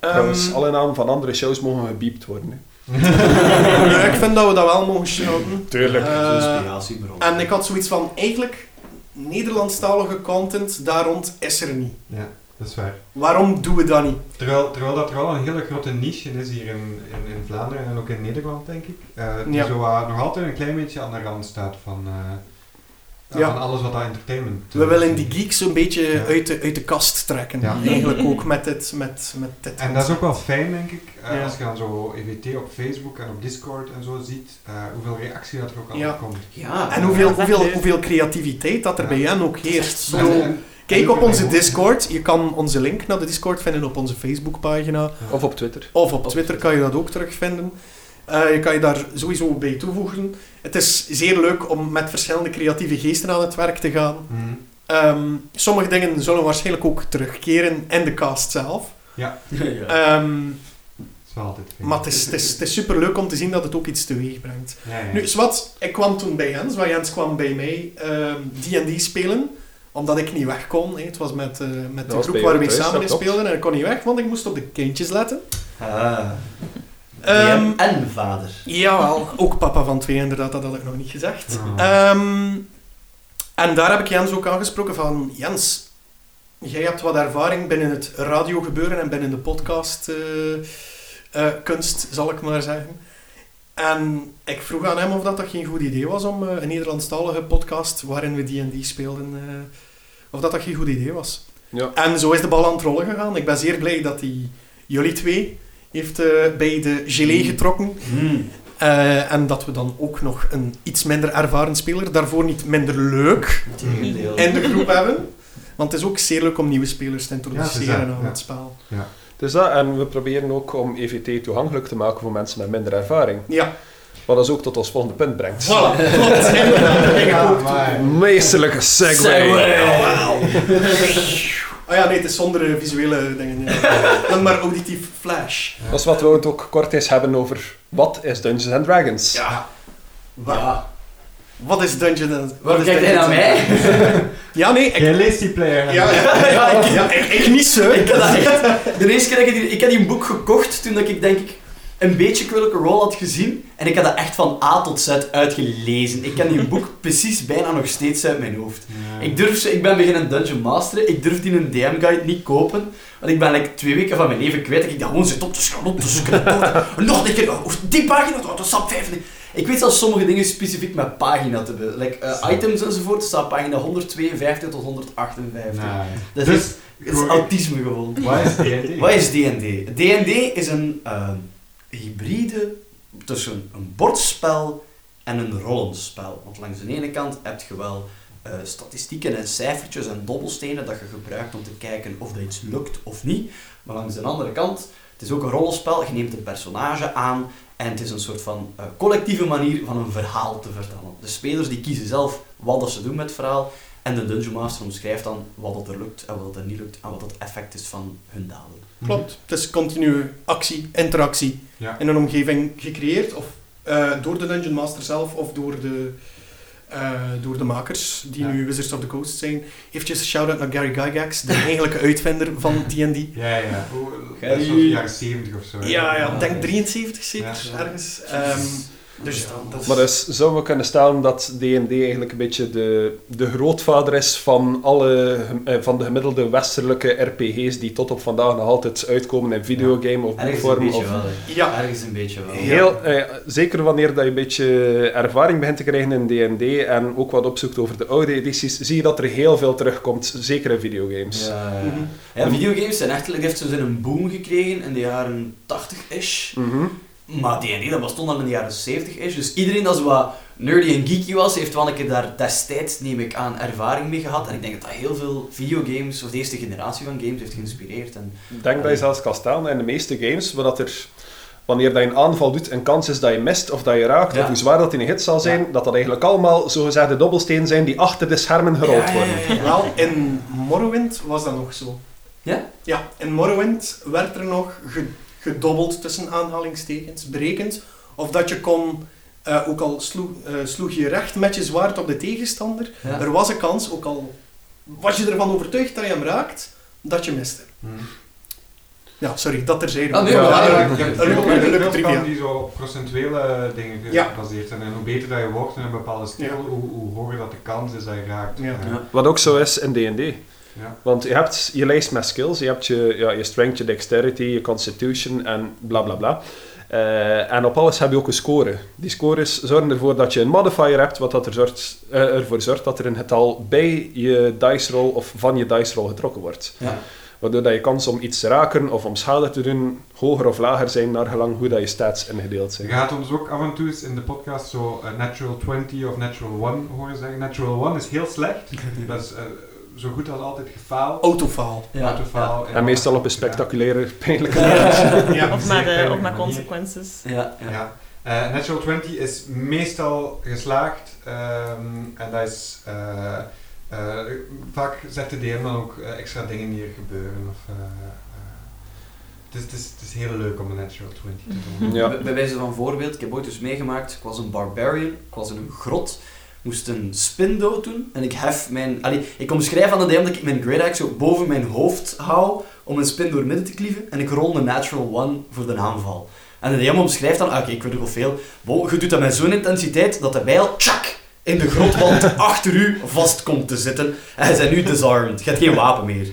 ja. Trouwens, Ehm, alle namen van andere shows mogen gebiept worden. Hè. Ja, ik vind dat we dat wel mogen shouten. Tuurlijk. Eh, Inspiratiebron. En ik had zoiets van, eigenlijk, Nederlandstalige content daar rond is er niet. ja, dat is waar. Waarom doen we dat niet? Terwijl, terwijl dat er wel een hele grote niche is hier in, in, in Vlaanderen en ook in Nederland, denk ik. eh, die Ja. zo nog altijd een klein beetje aan de rand staat van, eh, Ja. van alles wat dat entertainment We eh, willen die geeks een beetje Ja. uit, de, uit de kast trekken. Ja. Eigenlijk ook met dit. Met, met dit En dat is ook wel fijn, denk ik, eh, Ja. als je dan zo EVT op Facebook en op Discord en zo ziet, eh, hoeveel reactie dat er ook Ja. komt. Ja, En hoeveel, hoeveel, hoeveel creativiteit dat er Ja. bij hen ook heerst. Zo. En- en- Kijk op onze Discord. Je kan onze link naar de Discord vinden op onze Facebookpagina. Of op Twitter. Of op Twitter kan je dat ook terugvinden. Eh, je kan je daar sowieso bij toevoegen. Het is zeer leuk om met verschillende creatieve geesten aan het werk te gaan. Mhm. Ehm, sommige dingen zullen waarschijnlijk ook terugkeren in de cast zelf. ja. Ehm, Dat is wel altijd maar het is, het, is, het is super leuk om te zien dat het ook iets teweeg brengt. Ja, ja. Nu, zwart, ik kwam toen bij Jens, want Jens kwam bij mij ehm, D&D spelen, omdat ik niet weg kon. hè. Het was met, eh, met de groep waar we samen in speelden en ik kon niet weg, want ik moest op de kindjes letten. Ah. Ehm, DM en vader. Jawel, ook papa van twee inderdaad, dat had ik nog niet gezegd. Ehm, en daar heb ik Jens ook aangesproken van, Jens, jij hebt wat ervaring binnen het radiogebeuren en binnen de podcast eh, eh, kunst, zal ik maar zeggen. En ik vroeg aan hem of dat, dat geen goed idee was om eh, een Nederlandstalige podcast waarin we D&D speelden, eh, of dat dat geen goed idee was. Ja. En zo is de bal aan het rollen gegaan. Ik ben zeer blij dat hij jullie twee heeft eh, bij de gelée getrokken. Hmm. Eh, en dat we dan ook nog een iets minder ervaren speler, daarvoor niet minder leuk, Tegendeel. in de groep hebben. Want het is ook zeer leuk om nieuwe spelers te Ja, introduceren aan ja. het spel. Dus dat, en we proberen ook om EVT toegankelijk te maken voor mensen met minder ervaring. Ja, Wat ons ook tot ons volgende punt brengt. voilà. Klopt, inderdaad. Dat ging ik Ja, ook maar- Meesterlijke segue. Segway. Ah ja, nee, het is zonder eh, visuele dingen. Ja. Dan maar auditief flash. Dat is wat we het ook kort eens hebben over wat is Dungeons and Dragons. Ja. Ja. Wat is Dungeon and... Waarom kijkt hij naar Dungeons mij? Ja, nee, ik... Jij leest die player. Ja, ja, ja, ik, ja, ik, ik niet zo. Ik had dat echt... De eerste keer dat ik die... Ik had die een boek gekocht toen dat ik denk ik een beetje Critical Role had gezien. En ik had dat echt van A tot Z uitgelezen. Ik ken die boek precies bijna nog steeds uit mijn hoofd. Ja. Ik, durf, ze- ik ben beginnen Dungeon Masteren. Ik durf die een DM-guide niet kopen. Want ik ben like, twee weken van mijn leven kwijt. Dat ik dat gewoon zit op te schrijven, op te schrijven. Nog een keer, oh, die pagina, oh, dat staat vijf. Ik weet zelfs sommige dingen specifiek met pagina te hebben. Like, eh, items enzovoort staat pagina 152 tot 158. Nee. Dat Dus, is, het is autisme gewoon. wat is D&D? Wat is D&D? D&D is een eh, hybride tussen een bordspel en een rollenspel. Want langs de ene kant heb je wel eh, statistieken en cijfertjes en dobbelstenen dat je gebruikt om te kijken of dat iets lukt of niet. Maar langs de andere kant, het is ook een rollenspel. Je neemt een personage aan en het is een soort van eh, collectieve manier van een verhaal te vertellen. De spelers die kiezen zelf wat ze doen met het verhaal en de Dungeon Master omschrijft dan wat dat er lukt en wat dat er niet lukt en wat het effect is van hun daden. Klopt. Het is continue actie, interactie Ja. in een omgeving gecreëerd. Of eh, door de Dungeon Master zelf of door de, eh, door de makers, die Ja. nu Wizards of the Coast zijn. Eventjes een shout-out naar Gary Gygax, de eigenlijke uitvinder van D&D. Ja, ja. Gij- dat is van de jaren 70 of zo. Ja, ja, denk ja. 73 zeker, Ja. ergens. Ehm, dus ja, dat is... Maar dus zouden we kunnen stellen dat D&D eigenlijk een beetje de, de grootvader is van, alle, eh, van de gemiddelde westerlijke RPG's die tot op vandaag nog altijd uitkomen in videogame of Ergens een boekvorm. beetje Of wel. hè. Ja. Ergens een beetje wel. heel, eh, zeker wanneer dat je een beetje ervaring begint te krijgen in D&D en ook wat opzoekt over de oude edities, zie je dat er heel veel terugkomt, zeker in videogames. Ja, ja, ja. ja, videogames zijn echt, heeft een boom gekregen in de jaren 80-ish. Mhm. Maar D&D, dat bestond al in de jaren 70-ish. Dus iedereen dat zo wat nerdy en geeky was, heeft wel een keer daar destijds, neem ik aan, ervaring mee gehad. En ik denk dat dat heel veel videogames, of de eerste generatie van games, heeft geïnspireerd. En, denk dat je zelfs kan stellen in de meeste games, waar dat er, wanneer dat je een aanval doet, een kans is dat je mist of dat je raakt, Ja. of hoe zwaar dat in een hit zal zijn, dat dat eigenlijk allemaal zogezegde dobbelstenen zijn die achter de schermen gerold Ja, ja, worden. Wel, in Morrowind was dat nog zo. Ja? Ja, in Morrowind werd er nog gedobbeld tussen aanhalingstekens, berekend of dat je kon, eh, ook al sloeg, eh, sloeg je recht met je zwaard op de tegenstander, Ja. er was een kans, ook al was je ervan overtuigd dat je hem raakt, dat je miste. Mhm. Ja, sorry, dat terzijde. Ah, nee, Ja, Ja, ja, ja, spellen die zo op procentuele dingen Ja. gebaseerd zijn. En hoe beter dat je wordt in een bepaalde skill, Ja. hoe, hoe hoger dat de kans is dat je raakt. Ja. Ja. Wat ook zo is in D&D. Ja. Want je hebt je lijst met skills, je hebt je, ja, je strength, je dexterity, je constitution en bla bla bla. Eh, en op alles heb je ook een score. Die scores zorgen ervoor dat je een modifier hebt, wat dat er zorgt, eh, ervoor zorgt dat er een getal bij je dice roll of van je dice roll getrokken wordt. Ja. Waardoor dat je kans om iets te raken of om schade te doen hoger of lager zijn, naar gelang hoe dat je stats ingedeeld Je zijn. gaat ons ook af en toe eens in de podcast zo eh, Natural 20 of Natural 1 horen zeggen. Natural 1 is heel slecht. dat is eh, zo goed als altijd gefaald. Autofaal. Ja. Autofaal. En meestal op een spectaculaire, pijnlijke Ja. Of met manier. consequences. Ja, ja. Eh, Natural 20 is meestal geslaagd. ehm, en dat is... eh, eh, vaak zet de DM dan ook extra dingen die er gebeuren. Of, eh, eh, het, is, het, is, het is heel leuk om een Natural 20 te doen. Ja. Bij wijze van voorbeeld, ik heb ooit dus meegemaakt, ik was een barbarian, ik was in een grot, moest een spin dood doen en ik hef mijn... Allee, ik omschrijf aan de DM dat ik mijn great axe zo boven mijn hoofd hou om een spin door midden te klieven en ik rol een natural one voor de aanval. En de DM omschrijft dan, ah, oké, ik weet nog veel, je doet dat met zo'n intensiteit dat de bijl, tjak, in de grotwand achter u vast komt te zitten en je bent nu disarmed, je hebt geen wapen meer.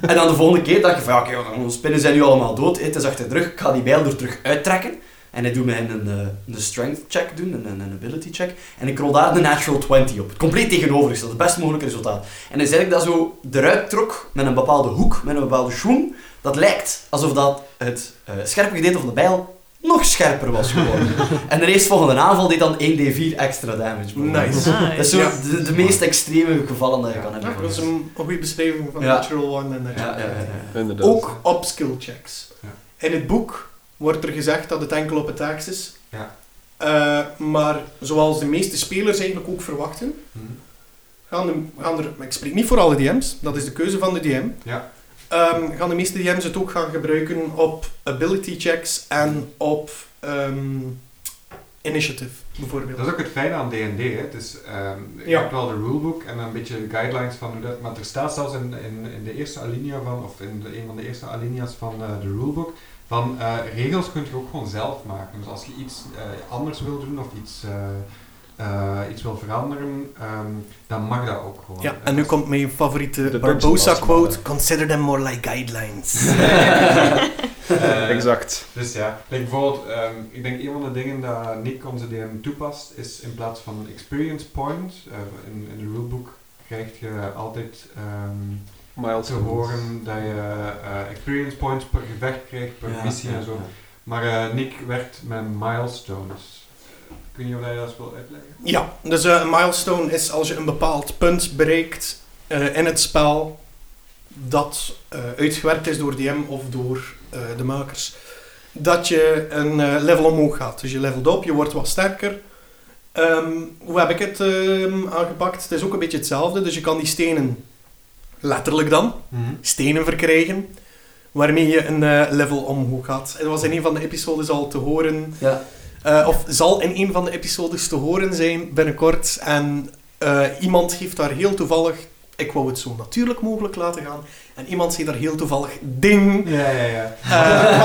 En dan de volgende keer dacht je van, ja, oké, onze spinnen zijn nu allemaal dood, het is achter de rug, ik ga die bijl er terug uittrekken. En hij doet mij een, eh, een strength check doen, een, een ability check. En ik rol daar een natural 20 op. Het compleet tegenovergestelde, het best mogelijke resultaat. En dan zei ik dat zo eruit trok met een bepaalde hoek, met een bepaalde schwung. Dat lijkt alsof dat het eh, scherpe gedeelte van de bijl nog scherper was geworden. en de eerstvolgende aanval deed dan 1d4 extra damage. Nice. Dat is zo Ja. de, de meest extreme gevallen dat je kan Ja, hebben. dat is een, een goede beschrijving van Ja. Natural One en Natural Ja, ja, ja, ja. Inderdaad. Ook op skill checks. Ja. In het boek wordt er gezegd dat het enkel op het ax is. Ja. Eh, maar zoals de meeste spelers eigenlijk ook verwachten, Mhm. gaan, de, gaan er, ik spreek niet voor alle DM's, dat is de keuze van de DM, Ja. ehm, gaan de meeste DM's het ook gaan gebruiken op ability checks en op ehm, initiative, bijvoorbeeld. Dat is ook het fijne aan D&D. hè. Ehm, je Ja. hebt wel de rulebook en een beetje guidelines van hoe dat... Maar er staat zelfs in, in, in de eerste alinea van, of in de, een van de eerste alinea's van eh, de rulebook, van eh, regels kun je ook gewoon zelf maken. Dus als je iets eh, anders wil doen of iets, eh, eh, iets wil veranderen, ehm, dan mag dat ook gewoon. Ja, en nu komt mijn favoriete Barbosa quote, consider them more like guidelines. Eh, Exact. Dus ja, like bijvoorbeeld, ehm, ik denk een van de dingen dat Nick onze DM toepast, is in plaats van een experience point, eh, in, in de rulebook krijg je altijd ehm, Miles te horen dat je eh, experience points per gevecht krijgt, per Ja, missie ja, en zo. ja. Maar eh, Nick werkt met milestones. niet of jij dat wil uitleggen. Ja, dus eh, een milestone is als je een bepaald punt bereikt eh, in het spel dat eh, uitgewerkt is door DM of door eh, de makers, dat je een eh, level omhoog gaat. Dus je levelt op, je wordt wat sterker. Ehm, hoe heb ik het ehm, aangepakt? Het is ook een beetje hetzelfde, dus je kan die stenen, letterlijk dan, stenen verkrijgen, waarmee je een eh, level omhoog gaat. Het was in een van de episodes al te horen Ja. eh, of zal in een van de episodes te horen zijn binnenkort. En eh, iemand heeft daar heel toevallig, ik wou het zo natuurlijk mogelijk laten gaan, en iemand zei daar heel toevallig ding Ja, ja, ja.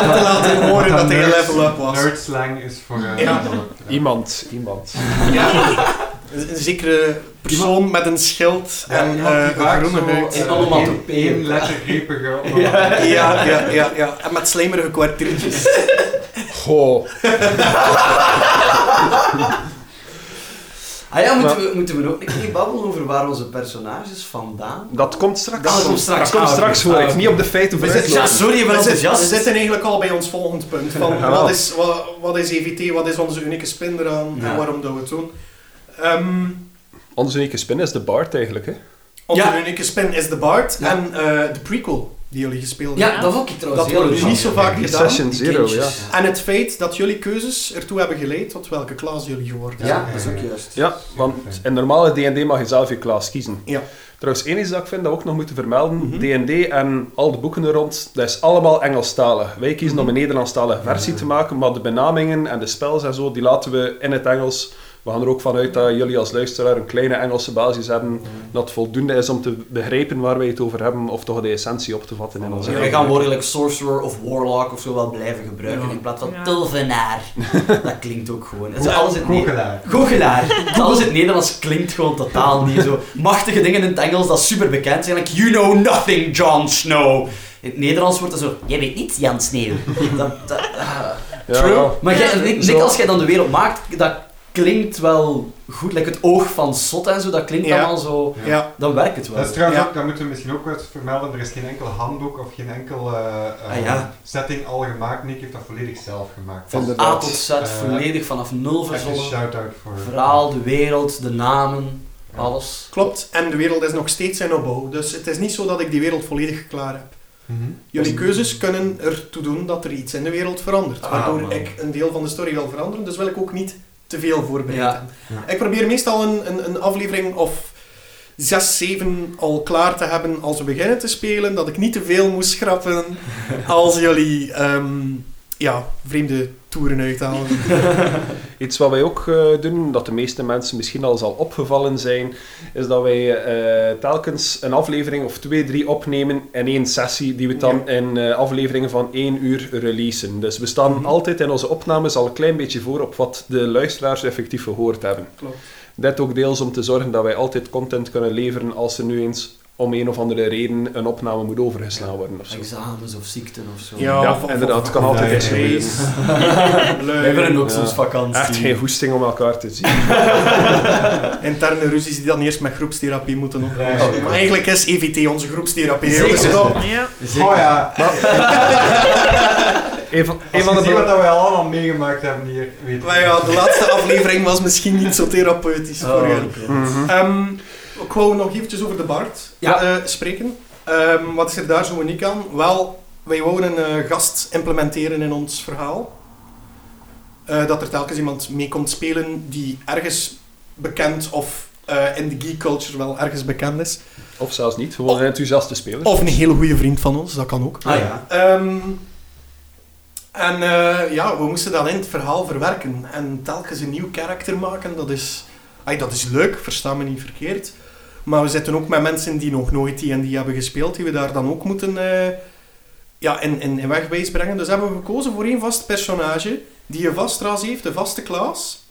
om te laten horen dat hij level up was. Nerd slang is voor... eh, Ja. up. Iemand, iemand. Ja. Een een zekere persoon met een schild Ja, en die eh, vaak een groene zo, huid. In eh, onomatopeeën. één- lettergrepige Ja. Ja, ja, ja, ja. En met slijmerige kwartiertjes. Goh. Ah ja, moeten we, moeten we ook een keer babbelen over waar onze personages vandaan Dat komt straks. Dat komt straks. Dat komt Ah, straks hoor Ah, ik. Niet op de feiten We vooruit Ja, sorry, We zitten, we zitten eigenlijk al bij ons volgend punt. Van Ja. wat, is, wat, wat is EVT, wat is onze unieke spin eraan Ja. en waarom doen we het doen? Ehm, Onze unieke spin is de Bard eigenlijk. Hè. onze Ja. unieke spin is de Bard Ja. en eh, de prequel die jullie gespeeld Ja, hebben. dat vond ik trouwens Dat wordt niet zo vaak gedaan. Session Zero, ja. En het feit dat jullie keuzes ertoe hebben geleid tot welke klas jullie geworden zijn. Ja, dat is ook juist. Ja, want in normale D&D mag je zelf je klas kiezen. Ja. Trouwens, één is dat ik vind dat we ook nog moeten vermelden. Mhm. D&D en al de boeken er rond, dat is allemaal Engelstalig. Wij kiezen om een Nederlandstalige versie te maken, maar de benamingen en de spells en zo, die laten we in het Engels. We gaan er ook vanuit dat jullie als luisteraar een kleine Engelse basis hebben, dat voldoende is om te begrijpen waar wij het over hebben, of toch de essentie op te vatten in onze Ja, wij gaan woorden like sorcerer of warlock of zo wel blijven gebruiken Ja. in plaats van Ja. tovenaar. dat klinkt ook gewoon. Het is alles in Goochelaar. Goochelaar. Alles in het Nederlands klinkt gewoon totaal niet zo. Machtige dingen in het Engels dat super bekend zijn. Like, you know nothing, Jon Snow. In het Nederlands wordt het zo, jij weet niets, Jan Sneeuw. Dat, dat, ah. Ja, True. ja. Maar jij. Nick, als jij dan de wereld maakt, dat klinkt wel goed. Like het oog van Sot en zo, dat klinkt Ja. allemaal zo... Ja. Dan werkt het wel. Dat is trouwens Ja. ook, dat moeten we misschien ook wel eens vermelden, er is geen enkel handboek of geen enkel eh, eh, Ah, ja. setting al gemaakt. Nick heeft dat volledig zelf gemaakt. Van de- A tot Z, Eh, volledig vanaf nul verzonnen. shout-out voor... Verhaal, de wereld, de namen, Ja. alles. Klopt, en de wereld is nog steeds in opbouw. Dus het is niet zo dat ik die wereld volledig klaar heb. Mhm. Jullie keuzes kunnen ertoe doen dat er iets in de wereld verandert. Ah, Waardoor man. ik een deel van de story wil veranderen, dus wil ik ook niet te veel. Ja. Ja. Ik probeer meestal een, een, een aflevering of zes, zeven al klaar te hebben als we beginnen te spelen. Dat ik niet te veel moet schrappen als jullie ehm, ja, vreemde toeren uithalen. Iets wat wij ook eh, doen, dat de meeste mensen misschien al zal opgevallen zijn, is dat wij eh, telkens een aflevering of twee, drie opnemen in één sessie, die we dan in eh, afleveringen van één uur releasen. Dus we staan Mhm. altijd in onze opnames al een klein beetje voor op wat de luisteraars effectief gehoord hebben. Klopt. Dit ook deels om te zorgen dat wij altijd content kunnen leveren als er nu eens om een of andere reden een opname moet overgeslaan worden of zo. Examens of ziekten of zo. Ja. Ja, of- of- inderdaad, het kan altijd eens gebeuren. Wij hebben ook Ja. soms vakantie. Echt geen goesting om elkaar te zien. Interne ruzies die dan eerst met groepstherapie moeten oplossen. Ja, ja. Maar eigenlijk is EVT onze groepstherapie. Zeker. Dus. Ja. Zeker. Oh ja, Een van, een van je de wat we allemaal meegemaakt hebben hier, weet Maar ja, de laatste aflevering was misschien niet zo therapeutisch voor Oh, jullie. oké. Mhm. Ik wou nog eventjes over de Bart Ja. eh, spreken. Ehm, wat is er daar zo uniek aan? Wel, wij wouden een eh, gast implementeren in ons verhaal. Eh, dat er telkens iemand mee komt spelen die ergens bekend of eh, in de geek culture wel ergens bekend is. Of zelfs niet, gewoon een enthousiaste speler. Of een hele goede vriend van ons, dat kan ook. Ah ja. Ehm, en eh, ja, we moesten dat in het verhaal verwerken. En telkens een nieuw karakter maken, dat is, ay, dat is leuk, versta me niet verkeerd. Maar we zitten ook met mensen die nog nooit die en die hebben gespeeld, die we daar dan ook moeten eh, ja, in, in, in wegwijs brengen. Dus hebben we gekozen voor één vast personage, die een vast ras heeft, een vaste klas.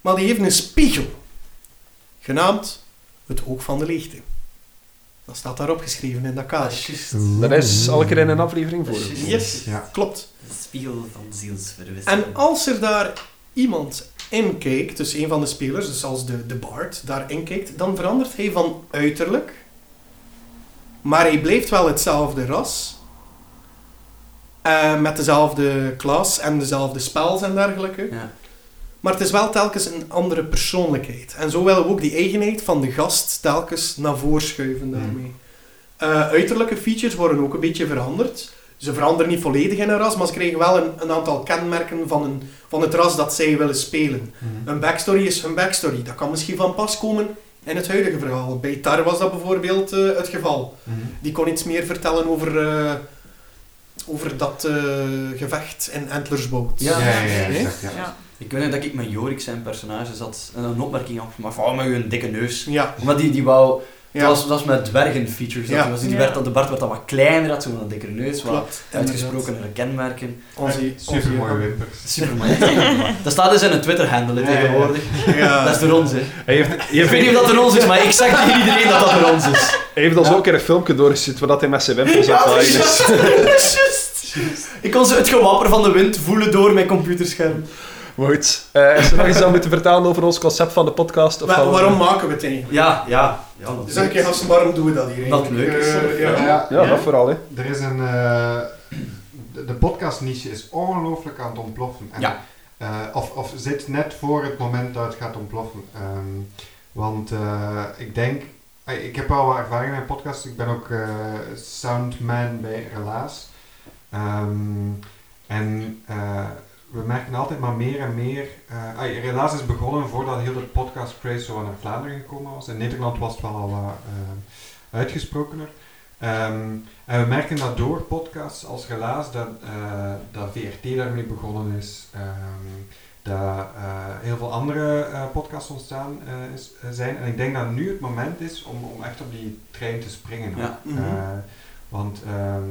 Maar die heeft een spiegel, genaamd het oog van de leegte. Dat staat daarop geschreven in dat juist. Dat is al een keer in een aflevering voor. Yes, Ja. klopt. De spiegel van zielsverwisseling. En als er daar iemand in kijkt, dus een van de spelers, dus als de, de Bard daarin kijkt, dan verandert hij van uiterlijk. Maar hij blijft wel hetzelfde ras. Eh, met dezelfde klas en dezelfde spels en dergelijke. Ja. Maar het is wel telkens een andere persoonlijkheid. En zo willen we ook die eigenheid van de gast telkens naar voren schuiven daarmee. Eh, uiterlijke features worden ook een beetje veranderd. Ze veranderen niet volledig in een ras, maar ze krijgen wel een, een aantal kenmerken van, een, van het ras dat zij willen spelen. Mhm. Een backstory is een backstory. Dat kan misschien van pas komen in het huidige verhaal. Bij Tar was dat bijvoorbeeld eh, het geval. Mhm. Die kon iets meer vertellen over, eh, over dat eh, gevecht in Antlersboot. Ja. Ja, ja, ja, Nee? Ik weet nog dat ik met Jorik zijn personage zat en een opmerking had gemaakt van, oh, met een dikke neus. Ja, Maar die, die wou, ja. dat, was, dat was met dwergen features. Ja. Dat was, die Ja. werd, dat de Bart werd dan wat kleiner, had zo'n dikkere neus, wat klopt. uitgesprokenere kenmerken. Onze, Super mooie wimpers. Super mooi. dat staat dus in een Twitter-handle hè, Ja, ja, ja. tegenwoordig. Dat is door ons, hè. Hij heeft, hij Ik weet niet of dat door ons is, maar ik zeg tegen iedereen dat dat door ons is. hij heeft ons ook een filmpje doorgestuurd waar dat hij met zijn wimpels aan het is. Ik kon zo het gewapper van de wind voelen door mijn computerscherm. Maar goed, eh, is er nog iets aan moeten vertellen over ons concept van de podcast? Of we- waarom maken we het eigenlijk? Ja, ja. ja dat Dus een keer gasten, waarom doen we dat hier Dat eigenlijk? leuk is. Eh, ja. Ja, Ja, dat vooral, hè. Er is een... eh, de, de podcastniche is ongelooflijk aan het ontploffen. En, Ja. eh, of, of zit net voor het moment dat het gaat ontploffen. Ehm, want eh, ik denk... Ik heb al wat ervaring in podcasts. Ik ben ook eh, soundman bij Relaas. Ehm, en eh, we merken altijd maar meer en meer... eh ah, Relaas is begonnen voordat heel de podcast craze zo naar Vlaanderen gekomen was. In Nederland was het wel al wat eh, uitgesprokener. Ehm, en we merken dat door podcasts als Relaas dat, eh, dat VRT daarmee begonnen is. ehm, dat heel veel andere podcasts ontstaan is, zijn. En ik denk dat nu het moment is om, om echt op die trein te springen. Ja. Mhm. Eh, want ehm,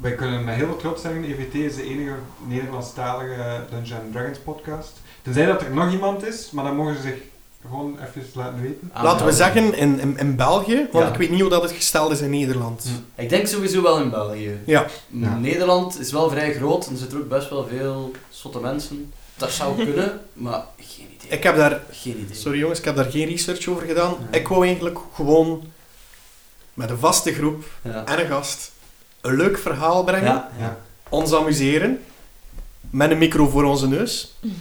wij kunnen met heel veel trots zeggen, EVT is de enige Nederlandstalige Dungeons Dragons podcast. Tenzij dat er nog iemand is, maar dan mogen ze zich gewoon even laten weten. Laten we zeggen in, in, in België, want Ja. ik weet niet hoe dat het gesteld is in Nederland. Hm. Ik denk sowieso wel in België. Ja. Ja. Nederland is wel vrij groot en er zitten ook best wel veel zotte mensen. Dat zou kunnen, maar geen idee. Ik heb daar, Geen idee. sorry jongens, ik heb daar geen research over gedaan. Ja. Ik wou eigenlijk gewoon met een vaste groep Ja. en een gast een leuk verhaal brengen, Ja. Ja. ons amuseren, met een micro voor onze neus.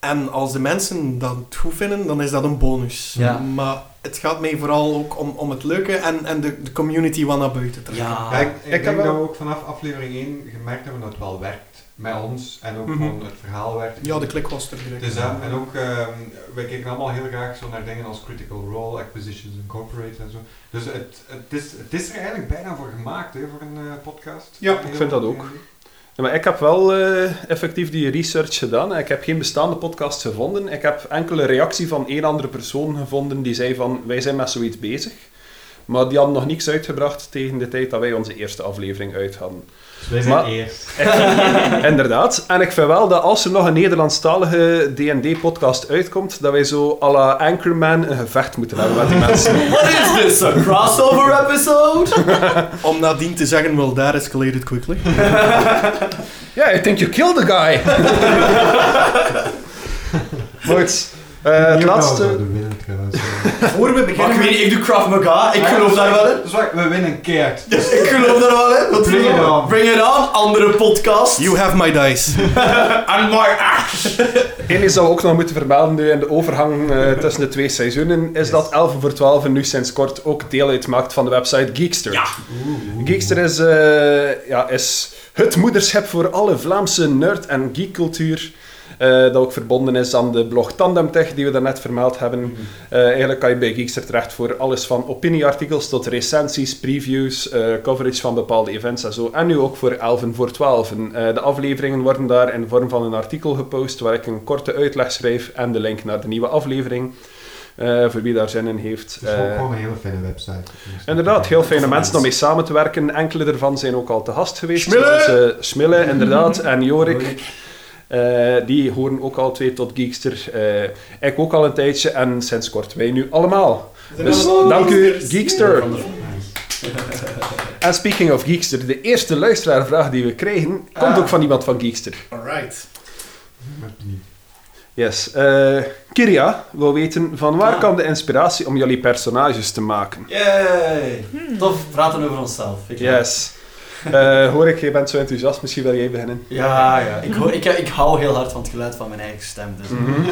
En als de mensen dat goed vinden, dan is dat een bonus. Ja. Maar het gaat mij vooral ook om, om het leuke en, en de, de community wat naar buiten trekken. Ja. Ja, ik, ik ik heb denk wel- dat we ook vanaf aflevering 1 gemerkt hebben dat het wel werkt. Met ons en ook Mhm. gewoon het verhaal werkt. Ja, de klik was er direct. Dus, ja, en ook, ehm, wij kijken allemaal heel graag zo naar dingen als Critical Role, Acquisitions Incorporated en zo. Dus het, het, is, het is er eigenlijk bijna voor gemaakt, hè, voor een eh, podcast. Ja, Heel ik vind dat ook. Ja, maar ik heb wel eh, effectief die research gedaan. Ik heb geen bestaande podcast gevonden. Ik heb enkele reactie van één andere persoon gevonden die zei van wij zijn met zoiets bezig. Maar die hadden nog niks uitgebracht tegen de tijd dat wij onze eerste aflevering uit hadden. Wij zijn Maar- eerst. Inderdaad. En ik vind wel dat als er nog een Nederlandstalige D&D-podcast uitkomt, dat wij zo à la Anchorman een gevecht moeten hebben met die mensen. What is this, a crossover episode? Om nadien te zeggen, well, that escalated quickly. Yeah, I think you killed the guy. Goed. Eh, het laatste... we winnen trouwens. Voor we Maar beginnen ik weet niet, ik doe Krav Maga, ik geloof daar wel in. Dus wacht, we winnen keert. Ik geloof daar wel in. Wat Bring it on. Bring it on, andere podcast. You have my dice. And my ass. Eén is dat we ook nog moeten vermelden nu in de overgang eh, tussen de twee seizoenen, is dat 11 voor 12 nu sinds kort ook deel uitmaakt van de website Geekster. Ja. Geekster is, eh, ja, is het moederschap voor alle Vlaamse nerd- en geekcultuur. Eh, dat ook verbonden is aan de blog Tandemtech, die we daarnet vermeld hebben. Eh, eigenlijk kan je bij Geekster terecht voor alles van opinieartikels tot recensies, previews, eh, coverage van bepaalde events en zo. En nu ook voor 11 voor 12. Eh, de afleveringen worden daar in vorm van een artikel gepost waar ik een korte uitleg schrijf en de link naar de nieuwe aflevering. voor wie daar zin in heeft. Het is Eh, gewoon een hele fijne website. Inderdaad, heel fijne mensen om mee samen te werken. Enkele ervan zijn ook al te gast geweest. Zoals eh, Schmille, inderdaad, en Jorik. Eh, die horen ook al twee tot Geekster. Eh, ik ook al een tijdje en sinds kort wij nu allemaal. Dus dank u, Geekster. En speaking of Geekster, de eerste luisteraarvraag die we krijgen, komt Ah. ook van iemand van Geekster. Alright. Yes. eh Kiria wil weten, van waar Ah. kwam de inspiratie om jullie personages te maken? Yay. Tof, praten over onszelf. Ik Yes. Eh, hoor ik, je bent zo enthousiast, misschien wil jij beginnen. Ja, ja. Ik, hoor, ik, ik hou heel hard van het geluid van mijn eigen stem. Dus. Mhm.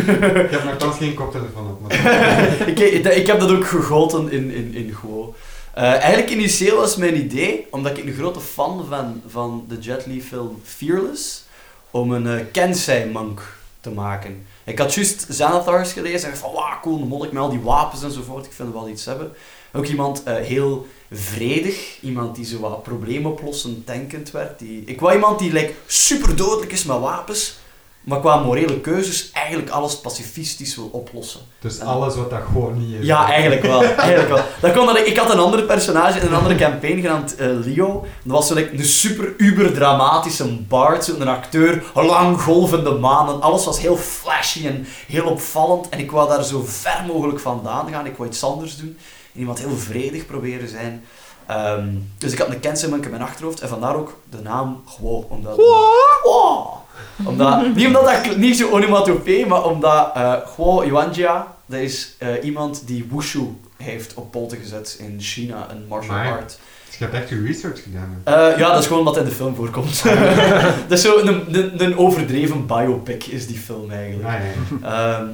Ik heb nogthans geen koptelefoon op. Maar... ik, ik, ik heb dat ook gegoten in, in, in Go. Eh, eigenlijk initieel was mijn idee, omdat ik een grote fan ben van de Jet Li film Fearless, om een uh, Kensei-monk te maken. Ik had juist Xanathars gelezen en dacht van, wauw, cool, dan moet ik met al die wapens enzovoort, ik vind wel iets hebben. Ook iemand uh, heel vredig, iemand die zo wat probleemoplossend denkend werd. Die... Ik wou iemand die like, super dodelijk is met wapens, maar qua morele keuzes eigenlijk alles pacifistisch wil oplossen. Dus alles wat dat gewoon niet is. Ja, eigenlijk wel. Eigenlijk wel. Dat kon dat ik, ik had een ander personage in een andere campaign genaamd uh, Leo. Dat was zo like, een super uber dramatische bard, zo een acteur, lang golvende manen. Alles was heel flashy en heel opvallend. En ik wou daar zo ver mogelijk vandaan gaan. Ik wou iets anders doen. Iemand heel vredig proberen zijn. Um, dus ik had een Kensemonk in mijn achterhoofd. En vandaar ook de naam gewoon. Omdat... Wow omdat, niet omdat dat niet zo onomatopee, maar omdat uh, Huo Yuanjia, dat is uh, iemand die wushu heeft op poten gezet in China, een martial Maar- art. Dus je hebt echt je research gedaan. Eh, ja, dat is gewoon wat in de film voorkomt. dat is zo een, een, een overdreven biopic, is die film eigenlijk. Ah, ja, ja.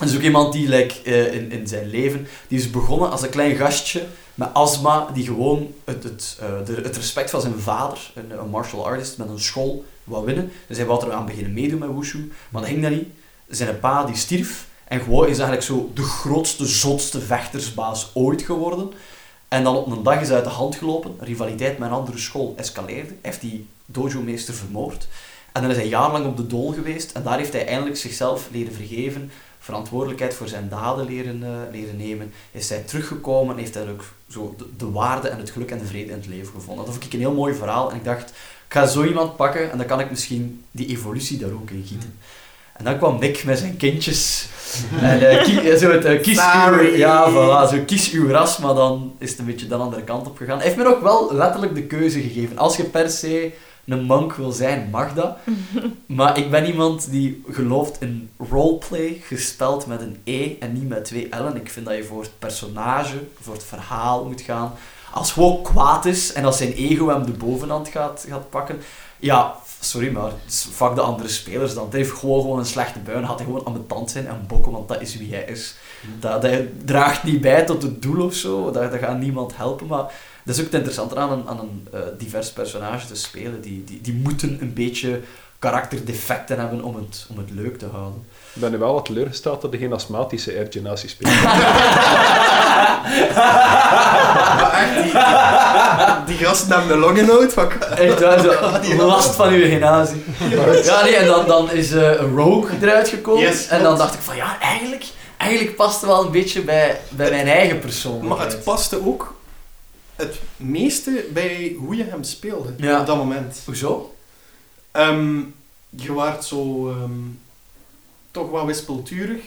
Is ook iemand die like, eh, in, in zijn leven, die is begonnen als een klein gastje met astma, die gewoon het, het, eh, de, het respect van zijn vader, een, een martial artist met een school, wou winnen. Dus hij wou er aan beginnen meedoen met wushu, maar dat ging dat niet. Zijn pa die stierf en gewoon is eigenlijk zo de grootste, zotste vechtersbaas ooit geworden. En dan op een dag is hij uit de hand gelopen, rivaliteit met een andere school escaleerde, heeft die dojo-meester vermoord. En dan is hij jarenlang op de dool geweest en daar heeft hij eindelijk zichzelf leren vergeven, verantwoordelijkheid voor zijn daden leren, eh, leren nemen. Is hij teruggekomen en heeft hij ook zo de, de waarde en het geluk en de vrede in het leven gevonden. Dat vond ik een heel mooi verhaal en ik dacht, ik ga zo iemand pakken en dan kan ik misschien die evolutie daar ook in gieten. En dan kwam Nick met zijn kindjes. En eh, zo het, kies uw, ja, voilà, zo kies uw ras, maar dan is het een beetje de andere kant op gegaan. Hij heeft me ook wel letterlijk de keuze gegeven. Als je per se een monk wil zijn, mag dat. Maar ik ben iemand die gelooft in roleplay, gespeld met een E en niet met twee L'en. Ik vind dat je voor het personage, voor het verhaal moet gaan. Als gewoon kwaad is en als zijn ego hem de bovenhand gaat, gaat pakken, ja, sorry, maar fuck de andere spelers dan. Het heeft gewoon, gewoon een slechte bui. Had hij gewoon aan mijn tand zijn en bokken, want dat is wie hij is. Dat, dat draagt niet bij tot het doel of zo. Dat, dat gaat niemand helpen, maar dat is ook het interessante aan een, aan een eh, divers personage te spelen. Die, die, die moeten een beetje karakterdefecten hebben om het, om het leuk te houden. Ik ben nu wel wat teleurgesteld dat er geen astmatische air generatie speelt. Maar echt, die, die, die gasten hebben de longen nood van... Echt waar, zo, last van uw genazie. Ja, nee, en dan, dan is eh, een Rogue eruit gekomen. Yes, en dan dacht ik van, ja, eigenlijk, eigenlijk past het wel een beetje bij, bij mijn eigen persoon. Maar het paste ook het meeste bij hoe je hem speelde Ja. op dat moment. Hoezo? Ehm, je waart zo ehm, toch wat wispelturig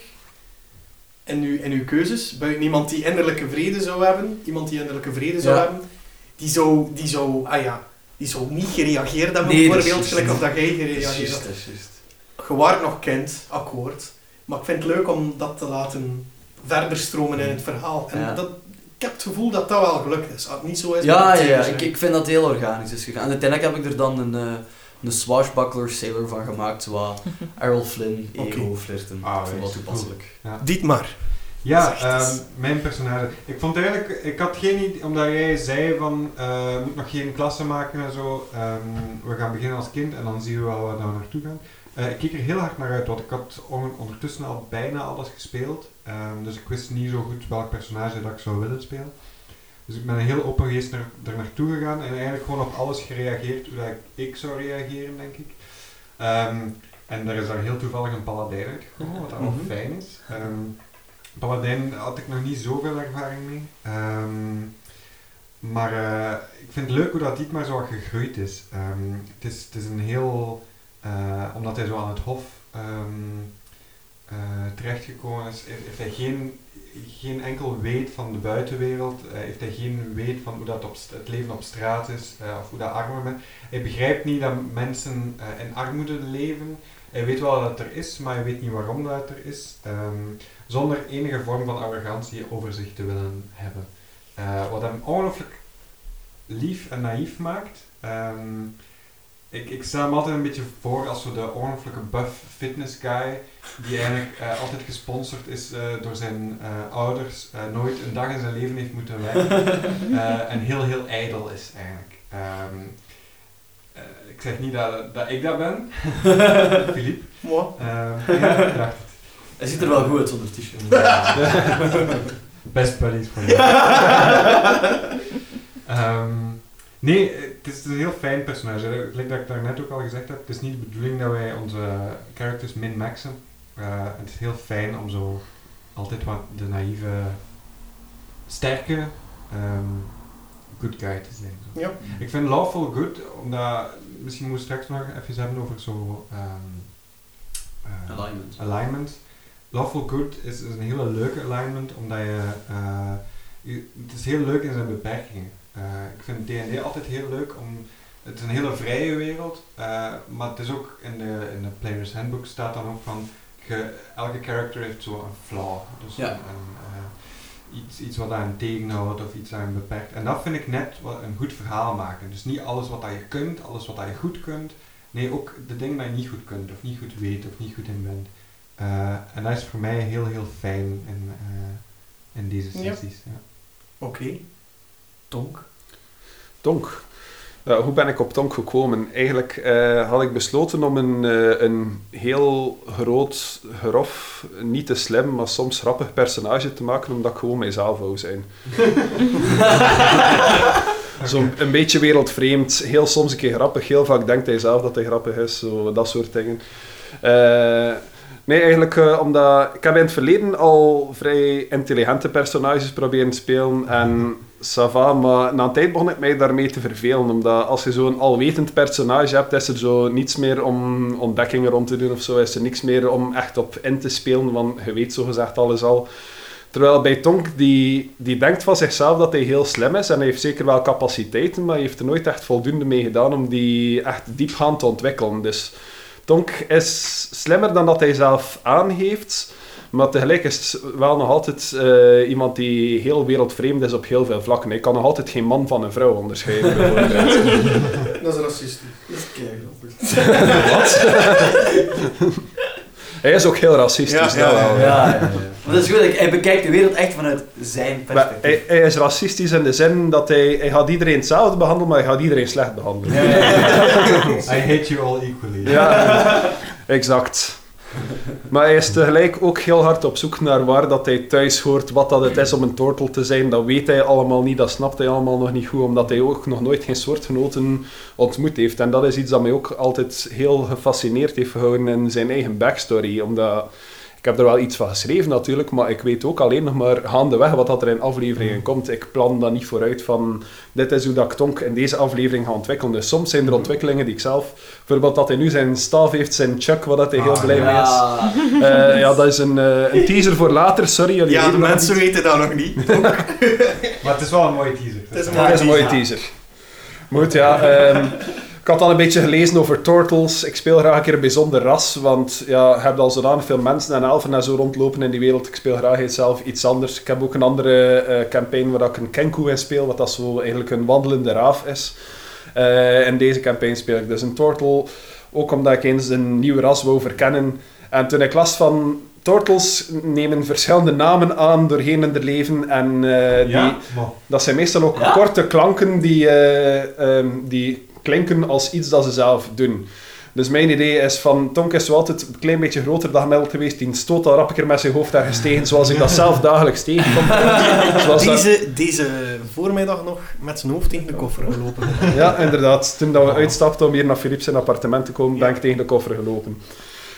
in uw, in uw keuzes. Buiten iemand die innerlijke vrede zou hebben, iemand die innerlijke vrede zou Ja. hebben, die zou, die zou, ah ja, die zou niet gereageerd hebben, Nee, bijvoorbeeld, gelijk of dat jij gereageerd hebt. Je waart nog kind, akkoord. Maar ik vind het leuk om dat te laten verder stromen in het verhaal. En Ja. dat, heb het gevoel dat dat wel gelukt is. Als het niet zo is, Ja, ja, ja. Ik, ik vind dat het heel organisch is gegaan. En uiteindelijk heb ik er dan een, eh, een swashbuckler sailor van gemaakt, zoals Errol Flynn, ego, Oké. flirten. Ah, ik vond dat toepasselijk. Dietmar. Ja, is echt iets. ehm, mijn personage. Ik vond eigenlijk, ik had geen idee, omdat jij zei van, eh, je moet nog geen klasse maken en zo. Ehm, we gaan beginnen als kind en dan zien we wel waar we naartoe gaan. Eh, ik keek er heel hard naar uit, want ik had on- ondertussen al bijna alles gespeeld. Ehm, dus ik wist niet zo goed welk personage dat ik zou willen spelen. Dus ik ben heel open geweest naar, er naartoe gegaan en eigenlijk gewoon op alles gereageerd hoe dat ik, ik zou reageren, denk ik. Ehm, en er is daar heel toevallig een paladijn uitgekomen, wat al Mhm. fijn is. Ehm, Paladijn had ik nog niet zoveel ervaring mee. Maar eh, ik vind het leuk hoe dat Dietmar zo wat gegroeid is. Het is. Het is een heel... eh, omdat hij zo aan het hof ehm, eh, terechtgekomen is, heeft hij geen, geen enkel weet van de buitenwereld. eh, heeft hij geen weet van hoe dat op, het leven op straat is, of hoe dat armen men. Hij begrijpt niet dat mensen in armoede leven. Hij weet wel dat het er is, maar hij weet niet waarom dat er is. Ehm, zonder enige vorm van arrogantie over zich te willen hebben. Wat hem ongelooflijk lief en naïef maakt. Ehm, ik, ik stel me altijd een beetje voor als zo de ongelooflijke buff fitness guy, die eigenlijk eh, altijd gesponsord is eh, door zijn eh, ouders, eh, nooit een dag in zijn leven heeft moeten werken eh, en heel heel ijdel is eigenlijk. Ehm, eh, ik zeg niet dat, dat ik dat ben, Philippe. Moi. Ehm, ja, ik dacht het. Hij ziet er wel goed uit zonder t-shirt. Best buddies voor jou. Ehm, nee, het is een heel fijn personage. Gelijk dat ik daarnet ook al gezegd heb, het is niet de bedoeling dat wij onze characters min-maxen. Eh, het is heel fijn om zo altijd wat de naïeve, sterke ehm, good guy te zijn. Zo. Ja. Ik vind Lawful Good, omdat, misschien moeten we straks nog even hebben over zo... ehm, eh, Alignment. alignment. Lawful Good is, is een hele leuke alignment, omdat je, eh, je- Het is heel leuk in zijn beperkingen. Eh, ik vind D&D altijd heel leuk om... Het is een hele vrije wereld, eh, maar het is ook in de, in de Player's Handbook staat dan ook van... ge- elke character heeft zo een flaw. Dus Ja. een, een, eh, iets, iets wat aan tegenhoudt of iets aan beperkt. En dat vind ik net wat een goed verhaal maken. Dus niet alles wat dat je kunt, alles wat dat je goed kunt. Nee, ook de dingen dat je niet goed kunt, of niet goed weet, of niet goed in bent. En dat is voor mij heel, heel fijn in, in deze sessies. Ja. Oké. Tonk. Tonk. Ja, hoe ben ik op Tonk gekomen? Eigenlijk eh, had ik besloten om een, eh, een heel groot, grof, niet te slim, maar soms grappig personage te maken, omdat ik gewoon mijzelf wou zijn. Zo'n een beetje wereldvreemd, heel soms een keer grappig, heel vaak denkt hij zelf dat hij grappig is, zo, dat soort dingen. Eh, nee, eigenlijk eh, omdat ik heb in het verleden al vrij intelligente personages proberen te spelen en ça va, maar na een tijd begon ik mij daarmee te vervelen, omdat als je zo'n alwetend personage hebt, is er zo niets meer om ontdekkingen rond te doen of zo, is er niks meer om echt op in te spelen, want je weet zogezegd alles al. Terwijl bij Tonk, die, die denkt van zichzelf dat hij heel slim is en hij heeft zeker wel capaciteiten, maar hij heeft er nooit echt voldoende mee gedaan om die echt diepgaand te ontwikkelen. Dus Tonk is slimmer dan dat hij zelf aangeeft, maar tegelijk is het wel nog altijd eh, iemand die heel wereldvreemd is op heel veel vlakken. Hij kan nog altijd geen man van een vrouw onderscheiden. Dat is racistisch. Dat is keigrappig. Wat? hij is ook heel racistisch, Ja, ja, wel. Ja, ja, ja. Maar dat is goed, hij- hij bekijkt de wereld echt vanuit zijn perspectief. hij, hij is racistisch in de zin dat hij, hij gaat iedereen hetzelfde behandelen, maar hij gaat iedereen slecht behandelen. Ja, ja, ja. I hate you all equally. Ja, exact. Maar hij is tegelijk ook heel hard op zoek naar waar dat hij thuis hoort, wat dat het is om een turtle te zijn. Dat weet hij allemaal niet, dat snapt hij allemaal nog niet goed, omdat hij ook nog nooit geen soortgenoten ontmoet heeft. En dat is iets dat mij ook altijd heel gefascineerd heeft gehouden in zijn eigen backstory. Omdat, ik heb er wel iets van geschreven natuurlijk, maar ik weet ook alleen nog maar gaandeweg wat dat er in afleveringen komt. Ik plan dan niet vooruit van, dit is hoe dat ik Tonk in deze aflevering ga ontwikkelen. Dus soms zijn er ontwikkelingen die ik zelf... Bijvoorbeeld dat hij nu zijn staaf heeft, zijn chuck, waar dat hij heel Ah, blij mee is. Ja. Eh, ja, dat is een, eh, een teaser voor later, sorry. Jullie Ja, de mensen niet. weten dat nog niet. Maar het is wel een mooie teaser. Het is een Ja, dat is een mooie teaser. Moet, ja. ehm, ik had al een beetje gelezen over turtles. Ik speel graag een keer een bijzonder ras, want ja, je hebt al zodanig veel mensen en elfen en zo rondlopen in die wereld. Ik speel graag zelf iets anders. Ik heb ook een andere eh, campaign waar ik een kenku in speel, wat dat zo eigenlijk een wandelende raaf is. Eh in deze campaign speel ik dus een turtle, ook omdat ik eens een nieuw ras wou verkennen. En toen ik las van... Turtles nemen verschillende namen aan doorheen hun leven en eh, die, Ja, dat zijn meestal ook Ja? korte klanken die, eh, ehm, die klinken als iets dat ze zelf doen. Dus mijn idee is van, Tonk is zo altijd een klein beetje groter dan gemiddeld geweest. Die stoot al keer met zijn hoofd ergens tegen, zoals ik dat zelf dagelijks tegenkom. Dat- Deze, deze voormiddag nog met zijn hoofd tegen de koffer gelopen. ja, inderdaad. Toen dat we uitstapten om hier naar Philippe zijn appartement te komen, ben ik tegen de koffer gelopen.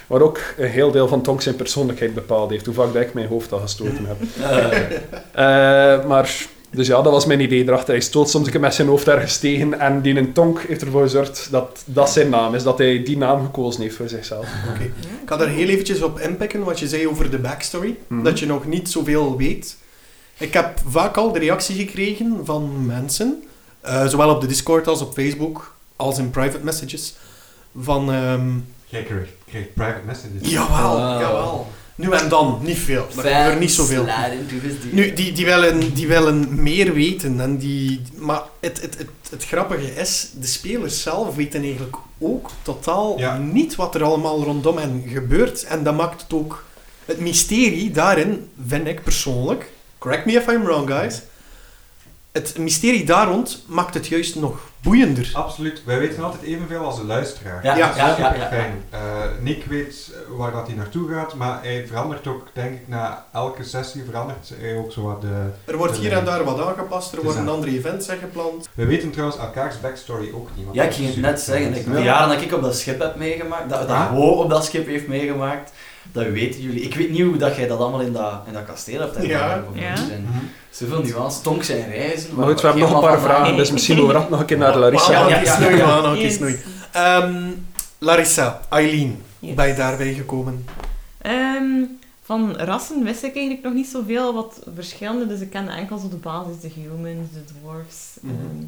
Waar ook een heel deel van Tonk zijn persoonlijkheid bepaald heeft. Hoe vaak dat ik mijn hoofd al gestoten heb. Eh, maar, dus ja, dat was mijn idee erachter. Hij stoot soms een keer met zijn hoofd ergens tegen. En die een tonk heeft ervoor gezorgd dat dat zijn naam is. Dat hij die naam gekozen heeft voor zichzelf. Oké. Ik ga daar heel eventjes op inpikken wat je zei over de backstory. Mhm. Dat je nog niet zoveel weet. Ik heb vaak al de reactie gekregen van mensen, eh, zowel op de Discord als op Facebook, als in private messages, van... ehm, jij krijgt, krijgt private messages. jawel, Ah. jawel. Nu en dan, niet veel. Maar er gebeurt niet zoveel. DM. Nu, die, die, willen, die willen meer weten. En die, maar het, het, het, het grappige is, de spelers zelf weten eigenlijk ook totaal Ja. niet wat er allemaal rondom hen gebeurt. En dat maakt het ook... Het mysterie daarin, vind ik persoonlijk... Correct me if I'm wrong, guys. Het mysterie daar rond maakt het juist nog boeiender. Absoluut. Wij weten altijd evenveel als de luisteraar. Ja, Ja, Dat is ja, super ja, ja. fijn. Eh, Nick weet waar dat hij naartoe gaat, maar hij verandert ook, denk ik, na elke sessie verandert hij ook zo wat de... Er wordt hier en daar wat aangepast, er worden andere events ingepland. We weten trouwens elkaars backstory ook niet. Ja, ik ging het net super zeggen. Ik, de jaren dat ik op dat schip heb meegemaakt, dat, dat Ah. Ho op dat schip heeft meegemaakt, dat weten jullie. Ik weet niet hoe dat jij dat allemaal in dat, in dat kasteel hebt ervaren. Ja. zijn Mhm. Zoveel nuances, Tonk zijn reizen. Maar goed, we hebben nog een paar vragen, dus misschien moeten we dat nog een keer naar Larissa. Ja, ja, ja, ja, ja. snoei. Ehm, Larissa, Eileen, hoe Yes. ben je daarbij gekomen? Ehm, van rassen wist ik eigenlijk nog niet zoveel wat verschillende. Dus ik kende enkel zo de basis, de humans, de dwarfs, Mhm. ehm,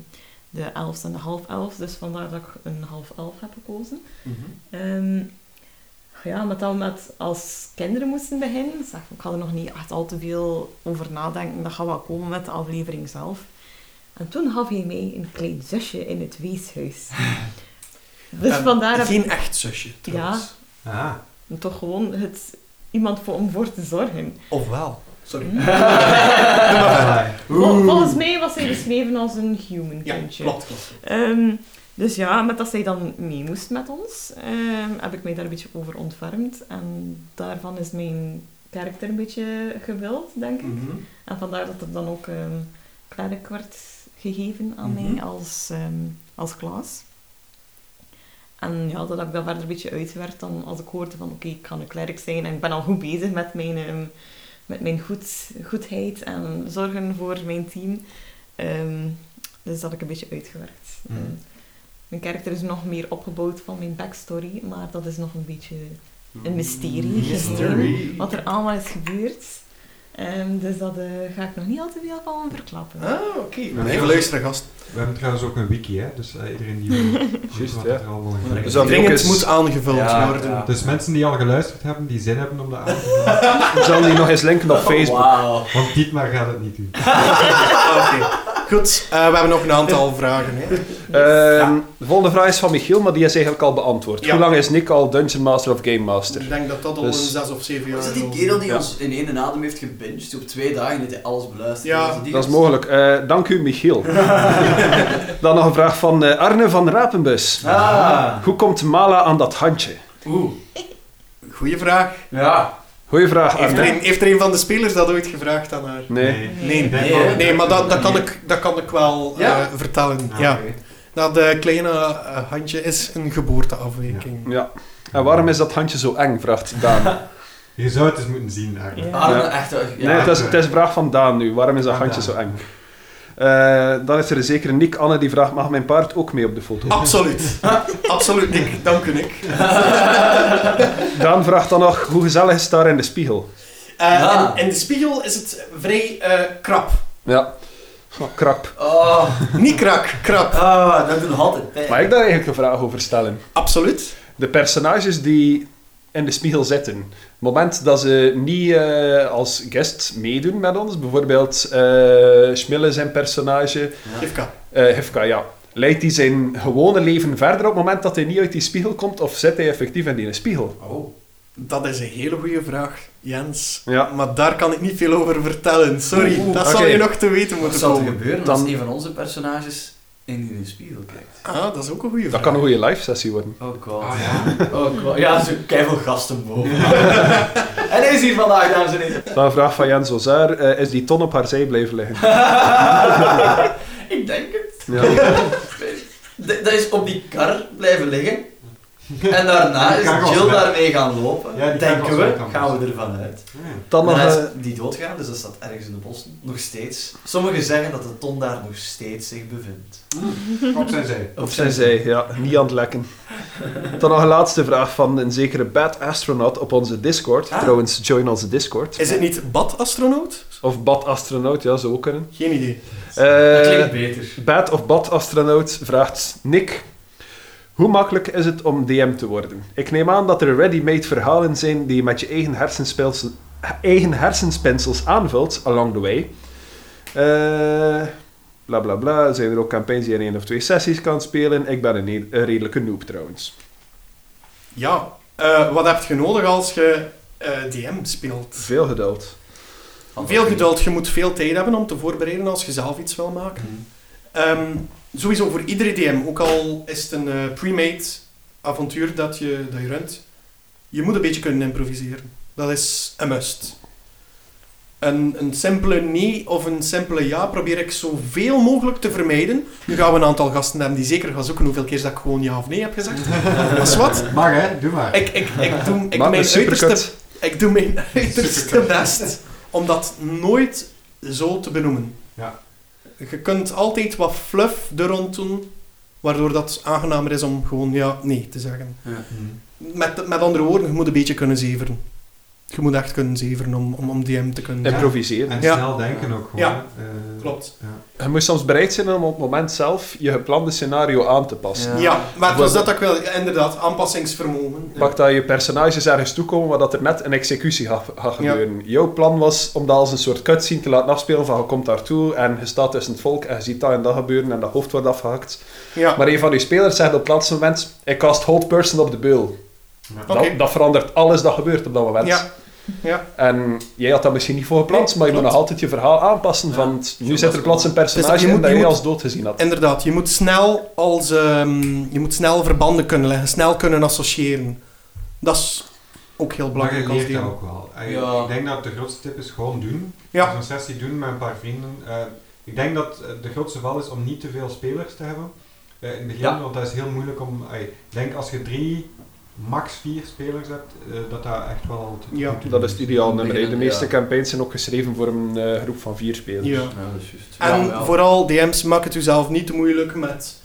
de elves en de half-elves. Dus vandaar dat ik een half-elf heb gekozen. Ehm, ja, met we met als kinderen moesten beginnen, zeg, ik had er nog niet echt al te veel over nadenken. Dat gaat wel komen met de aflevering zelf. En toen gaf hij mij een klein zusje in het weeshuis. Dus vandaar heb Geen echt zusje, trouwens. Ah, ik toch gewoon het, iemand voor, om voor te zorgen. Of wel? Sorry. ah. Vol- volgens mij was hij beschreven als een human Ja, kindje. klopt, klopt. Ehm, dus ja, met dat zij dan mee moest met ons, ehm, heb ik mij daar een beetje over ontfermd. En daarvan is mijn karakter een beetje gewild, denk ik. Mhm. En vandaar dat er dan ook ehm cleric werd gegeven aan Mhm. mij als, ehm als klas. En ja, dat ik dat verder een beetje uitwerk dan als ik hoorde van oké, ik ga een cleric zijn en ik ben al goed bezig met mijn, met mijn goed, goedheid en zorgen voor mijn team. Dus dat heb ik een beetje uitgewerkt. Mhm. Mijn karakter is nog meer opgebouwd van mijn backstory, maar dat is nog een beetje een mysterie. Mystery. Wat er allemaal is gebeurd. Ehm, dus dat eh, ga ik nog niet al te veel van verklappen. Ah, oké. Ja, Even luisteren, gast. We hebben trouwens ook een wiki, hè? dus eh, iedereen die wil Juist, wat ja. er allemaal in Dus dat- Dringend moet aangevuld Ja, worden. ja. Dus mensen die al geluisterd hebben, die zin hebben om dat aan te vullen. We zullen die nog eens linken op Facebook. Wauw. Want Dietmar gaat het niet doen. Oké. Goed, eh, we hebben nog een aantal vragen. Hè. Ehm, de volgende vraag is van Michiel, maar die is eigenlijk al beantwoord. Ja. Hoe lang is Nick al Dungeon Master of Game Master? Ik denk dat dat al Dus- een zes of zeven jaar Was het die kerel die Ja. ons in één adem heeft gebinged? Op twee dagen heeft hij alles beluisterd. Ja, Dat is mogelijk. Eh, dank u, Michiel. Dan nog een vraag van eh, Arne van Rapenbus. Ah. Hoe komt Mala aan dat handje? Oeh. Goeie vraag. Ja. Goeie vraag, Heeft er, een, heeft er een van de spelers dat ooit gevraagd aan haar? Nee. Nee, Nee, nee, nee maar dat, dat, kan ik, dat kan ik wel Ja? eh, vertellen. Ah, ja. Dat eh, kleine eh, handje is een geboorteafwijking. Ja. En waarom is dat handje zo eng, vraagt Daan. Je zou het eens moeten zien. Ja. Arne, Ja. echt. Ja. Nee, het is, het is een vraag van Daan nu. Waarom is dat handje zo eng? Eh, dan is er zeker Nick Anne die vraagt, mag mijn paard ook mee op de foto? Absoluut. Absoluut, Nick. Dank u, Nick. Daan vraagt dan nog, hoe gezellig is het daar in de spiegel? Eh, Ja. in, in de spiegel is het vrij eh, krap. Ja. Oh, krap. Oh, Niet krak, krap. ah, dat doet nog altijd pijn. Mag ik daar eigenlijk een vraag over stellen? Absoluut. De personages die in de spiegel zitten. Het moment dat ze niet eh, als guest meedoen met ons, bijvoorbeeld eh Schmille zijn personage, Ja. Gifka. eh Hifka, ja. Leidt hij zijn gewone leven verder op het moment dat hij niet uit die spiegel komt, of zit hij effectief in die spiegel? Oh. Dat is een hele goede vraag, Jens. Ja. Maar daar kan ik niet veel over vertellen. Sorry, Oeh, dat zal je nog te weten Wat moeten zou er komen. gebeuren Dan- als een van onze personages in de spiegel kijkt? Ah, dat is ook een goede Dat vraag. kan een goede live sessie worden. Oh god. Ah ja. Oh god. Ja, zo keiveel gasten boven. en hij is hier vandaag, dames en heren. Dan een vraag van Jens Ozaar. eh, is die ton op haar zij blijven liggen? Ik denk het. Ja. Dat is op die kar blijven liggen. En daarna Die is Jill daarmee gaan lopen. Ja, die Denken we, gaan we ervan uit. Dan nog... Daarna is eh, die doodgaan, dus dat staat ergens in de bossen. Nog steeds. Sommigen zeggen dat de ton daar nog steeds zich bevindt. Op zijn zij. Op zijn zij, ja. Niet aan het lekken. Dan nog een laatste vraag van een zekere Bad Astronaut op onze Discord. Ah. Trouwens, join onze Discord. Is het niet Bad-astronaut? Of Bad Astronaut, ja, zou ook kunnen. Geen idee. dat Eh klinkt beter. Bad of Bad Astronaut vraagt Nick... Hoe makkelijk is het om DM te worden? Ik neem aan dat er ready-made verhalen zijn die je met je eigen hersenspinsels, eigen hersenspinsels aanvult along the way. Eh, bla bla bla. Zijn er ook campagnes die je in één of twee sessies kan spelen? Ik ben een, redelijke noob trouwens. Ja, eh, wat heb je nodig als je eh, DM speelt? Veel geduld. Veel geduld. Je moet veel tijd hebben om te voorbereiden als je zelf iets wil maken. Ehm, sowieso voor iedere DM, ook al is het een eh, pre-made avontuur dat je, dat je runt, je moet een beetje kunnen improviseren. Dat is een must. Een, een simpele nee of een simpele ja probeer ik zoveel mogelijk te vermijden. Nu gaan we een aantal gasten hebben die zeker gaan zoeken hoeveel keer dat ik gewoon ja of nee heb gezegd. Dat is wat. Mag hè, doe maar. Ik, ik, ik doe, ik Maak mijn uiterste ik doe mijn uiterste best om dat nooit zo te benoemen. Ja. Je kunt altijd wat fluff er rond doen, waardoor dat aangenamer is om gewoon ja, nee te zeggen. Mhm. Met, met andere woorden, je moet een beetje kunnen zeveren. Je moet echt kunnen zeveren om, om, om DM te kunnen Ja. Improviseren. En Ja. snel denken ook gewoon. Ja. eh, Klopt. Ja. Je moet soms bereid zijn om op het moment zelf je geplande scenario aan te passen. Ja. Ja, maar het was dat ook wel, inderdaad, aanpassingsvermogen. Pak dat je personages ergens toekomen waar dat er net een executie gaat, gaat gebeuren. Jouw plan was om dat als een soort cutscene te laten afspelen van je komt daartoe en je staat tussen het volk en je ziet dat en dat gebeuren en dat hoofd wordt afgehakt. Ja, Maar een van je spelers zegt op het laatste moment, ik cast hold person op de beul. Dat, dat verandert alles dat gebeurt op dat moment. ja, ja. En jij had dat misschien niet voor gepland, Nee, maar je moet nog altijd je verhaal aanpassen. Ja. Van, Zo nu zit er plots een Dus personage je moet- in dat je je moet- als dood gezien had. Inderdaad, je moet snel als ehm, je moet snel verbanden kunnen leggen, snel kunnen associëren. Dat is ook heel Maar belangrijk je als leert dat ook wel. Ja. Ik denk dat de grootste tip is gewoon doen. Ja. Dus een sessie doen met een paar vrienden. Eh, ik denk dat eh, de grootste val is om niet te veel spelers te hebben. eh, in het begin, Ja. want dat is heel moeilijk om... ik denk als je drie, max vier spelers hebt, eh, dat dat echt wel Ja. Dat is het ideaal nummer. De Ja. meeste campagnes zijn ook geschreven voor een eh, groep van vier spelers. Ja. Ja, dat is juist. En vooral DM's, maak het jezelf niet te moeilijk met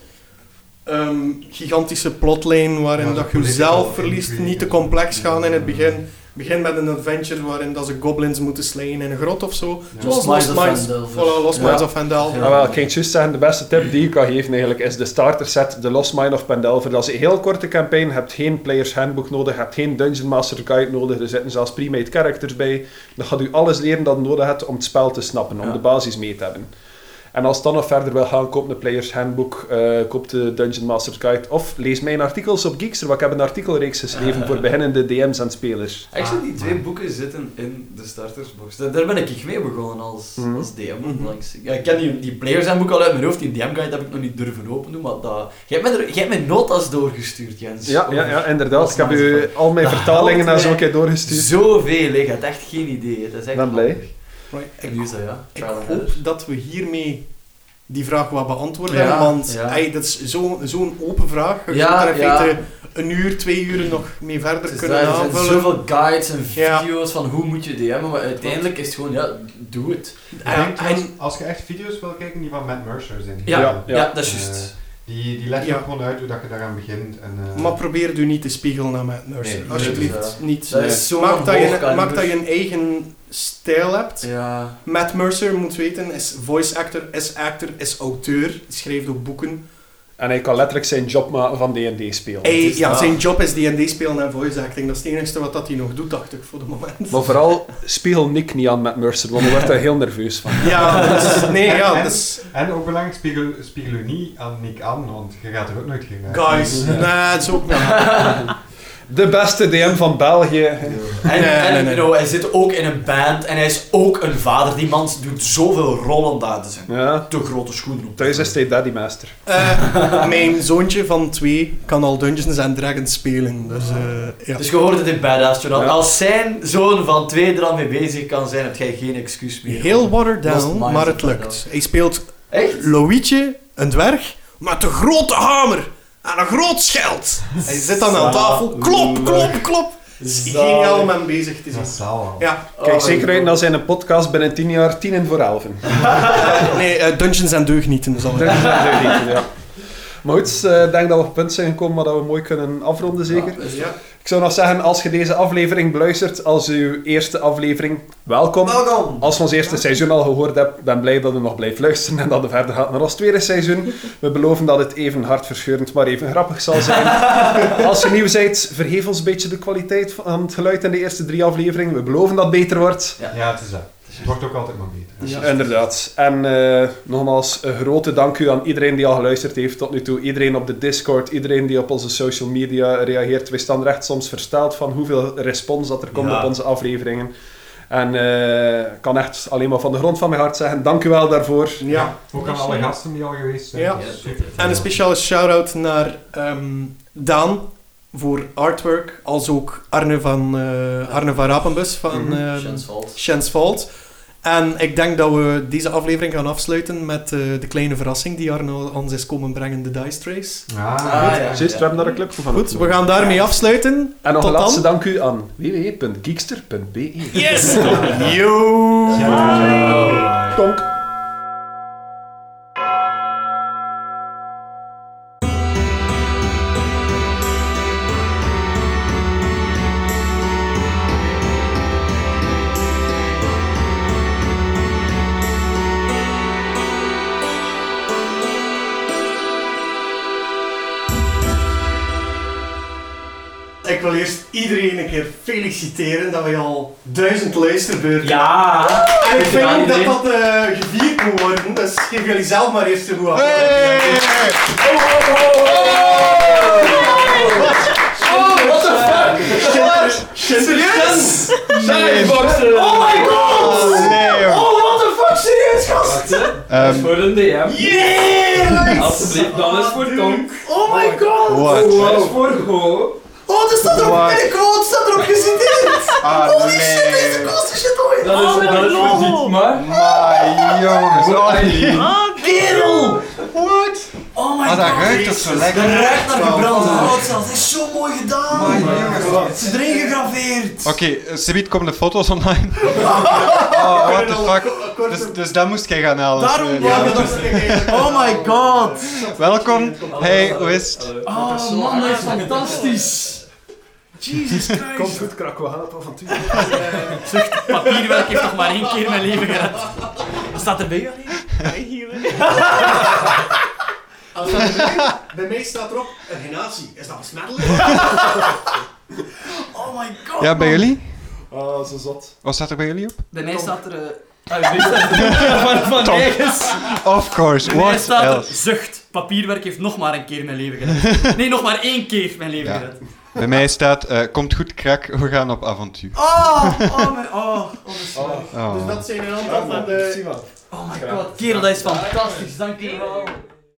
ehm, gigantische plotlijn waarin Ja, dat je jezelf verliest, niet te complex gaan in het Ja. begin. Begin met een adventure waarin dat ze goblins moeten slaan in een grot of zo. Ja. Zoals Lost Mines of. Voilà, Lost Ja. Mines of Fandelver. Ja. Ah, wel, ik ging juist zeggen, de beste tip die ik kan geven eigenlijk is de starter set, de Lost Mine of Pendelver. Dat is een heel korte campaign, je hebt geen players handbook nodig, je hebt geen Dungeon Master Guide nodig, er zitten zelfs pre-made characters bij. Dat gaat u alles leren dat je nodig hebt om het spel te snappen, om Ja. de basis mee te hebben. En als het dan nog verder wil gaan, koop een Players Handbook, eh, koop de Dungeon Master's Guide of lees mijn artikels op Geekster, want ik heb een artikelreeks geschreven voor beginnende DM's en spelers. Actually, die twee boeken zitten in de startersbox. Daar daar ben ik mee begonnen als, Mhm. als DM. Onlangs. Ja, ik ken die, die players handboek al uit mijn hoofd, die DM-guide heb ik nog niet durven open doen, maar dat... Jij hebt mij, er- jij hebt notas doorgestuurd, Jens. Ja, ja, ja, inderdaad. Ik heb u al mijn vertalingen houdt en zo een mij keer doorgestuurd. Zoveel, ik had echt geen idee. Dat is echt Ben blij. Right. Ja. Ik and hoop dat we hiermee die vraag wat beantwoorden Ja, hebben, want ja. ey, dat is zo- zo'n open vraag. Je Ja, er ja. een uur, twee uur nog mee verder is kunnen daar, er zijn aanvullen. zoveel guides en Ja. video's van hoe moet je DM'en, maar uiteindelijk is het gewoon, ja, doe het. En- en- als je echt video's wil kijken, die van Matt Mercer zijn. Ja, Ja, ja, ja. dat is juist. Die, die legt Ja. ook gewoon uit hoe dat je daaraan begint. En, eh, Maar probeer u niet te spiegelen naar Matt Mercer. Nee, Alsjeblieft, is, niet. dat is maak, dat je, hoogkaliber. maak dat je een eigen stijl hebt. ja. Matt Mercer, moet weten, is voice actor, is actor, is auteur. Schrijft ook boeken. En hij kan letterlijk zijn job maken van D&D spelen. Hij, ja, dat. zijn job is D&D spelen en voice acting. Dat is het enige wat dat hij nog doet, dacht ik, voor de moment. Maar vooral spiegel Nick niet aan met Mercer, want daar wordt hij heel nerveus van. Ja, dus, nee, ja, En- dus... En ook belangrijk, spiegel, spiegel u niet aan Nick aan, want je gaat er ook nooit geraken. Guys, nee, het is ook niet. De beste DM van België. En, Nee, en nee, nee. You know, hij zit ook in een band en hij is ook een vader. Die man doet zoveel rollen dat zijn Ja, te grote schoenen op. thuis is hij Daddy Master. Eh, mijn zoontje van twee kan al Dungeons and Dragons spelen. Dus, eh, ja. Dus je hoort het in Badass Journal. Ja. Als zijn zoon van twee er al mee bezig kan zijn, heb jij geen excuus meer. Heel watered down, maar het lukt. Hij speelt Echt? Loïtje, een dwerg, met een grote hamer en een groot schild. Hij zit dan aan tafel, klop, klop, klop. Geniaal om hem bezig te zien. Ja, Kijk Oh, zeker uit naar zijn podcast binnen 10 jaar, 10 in voor 11. eh, nee, eh, Dungeons and Deugnieten is een idee, ja. Maar goed, eh, ik denk dat we op het punt zijn gekomen waar dat we mooi kunnen afronden, zeker. Ja, dus Ja. Ik zou nog zeggen, als je deze aflevering beluistert als uw eerste aflevering, welkom. Welkom! Als je ons eerste seizoen al gehoord hebt, ben blij dat je nog blijft luisteren en dat je verder gaat naar ons tweede seizoen. We beloven dat het even hartverscheurend, maar even grappig zal zijn. Als je nieuw bent, vergeef ons een beetje de kwaliteit van het geluid in de eerste drie afleveringen. We beloven dat het beter wordt. Ja, het is dat. Het wordt ook altijd maar beter. Ja. Inderdaad. En eh, nogmaals, een grote dank u aan iedereen die al geluisterd heeft tot nu toe. Iedereen op de Discord, iedereen die op onze social media reageert. We staan er echt soms versteld van hoeveel respons dat er komt Ja. op onze afleveringen. En eh, ik kan echt alleen maar van de grond van mijn hart zeggen, dank u wel daarvoor. Ja. Ook aan alle gasten die al geweest zijn. Ja. En een speciale shout-out naar ehm, Daan voor artwork, als ook Arne van, eh, Arne van Rapenbus van Chance Fault. En ik denk dat we deze aflevering gaan afsluiten met eh, de kleine verrassing die Arne ons is komen brengen, de Dice Trace. Ah, Ah, ja. We hebben daar een clip van. Goed, we gaan daarmee afsluiten. En nog Tot een laatste dan. dank u aan www.geekster.be. Yes! Yo! Tonk. Ik wil eerst iedereen een keer feliciteren dat we al duizend luisterbeurten Ja! En ik vind ook dat dat eh, gevierd moet worden, dus geef jullie zelf maar eerst een goed applaus. Oh, what the fuck? Serieus? Nee. Oh my god! Nee, joh. Oh, what the fuck, serieus, gast? Is voor een DM. Yeah! Alsjeblieft, dan is voor Tonk. Oh my god! What? Dat is voor Go. Oh, er staat erop, in de quote staat erop geciteerd! Ah, Holy shit, dit is de nee. coolste shit ooit! Dat is, dat is Dietmar. Maar jongens, oh nee. Ah, Kerel! What? Oh my Ah, dat god! ruikt toch zo lekker? Dat ruikt naar gebrande Wow. hout zelfs. Dat is zo mooi gedaan! Jongens. Het is erin gegraveerd! Oké, okay, Subiet komen de foto's online. Oh, what the fuck. Dus, dus dat moest jij gaan halen. Daarom Eh, Ja, ik dat Oh my god! Welkom. Hey, hoe is het? Oh man, dat is fantastisch! Jesus Christ! Komt goed, krak, we gaan het avontuur. Papierwerk heeft nog maar één keer mijn leven gered. Wat staat er bij jullie? Als dat bij- Bij mij staat erop, eugenatie. Is dat besmettelijk? Oh my god! Ja, bij jullie? Ah, zo zot. Wat staat er bij jullie op? Bij mij staat er... ah, er van, van. Of course, mij what staat er else? zucht. Papierwerk heeft nog maar een keer mijn leven gered. Nee, nog maar één keer mijn leven Ja. gered. Bij mij staat, eh, komt goed krak, we gaan op avontuur. Oh, oh mijn... Oh, oh, waar. Dus Oh. dat zijn een aantal van de... Oh my god, kerel, dat is fantastisch. Dank je wel.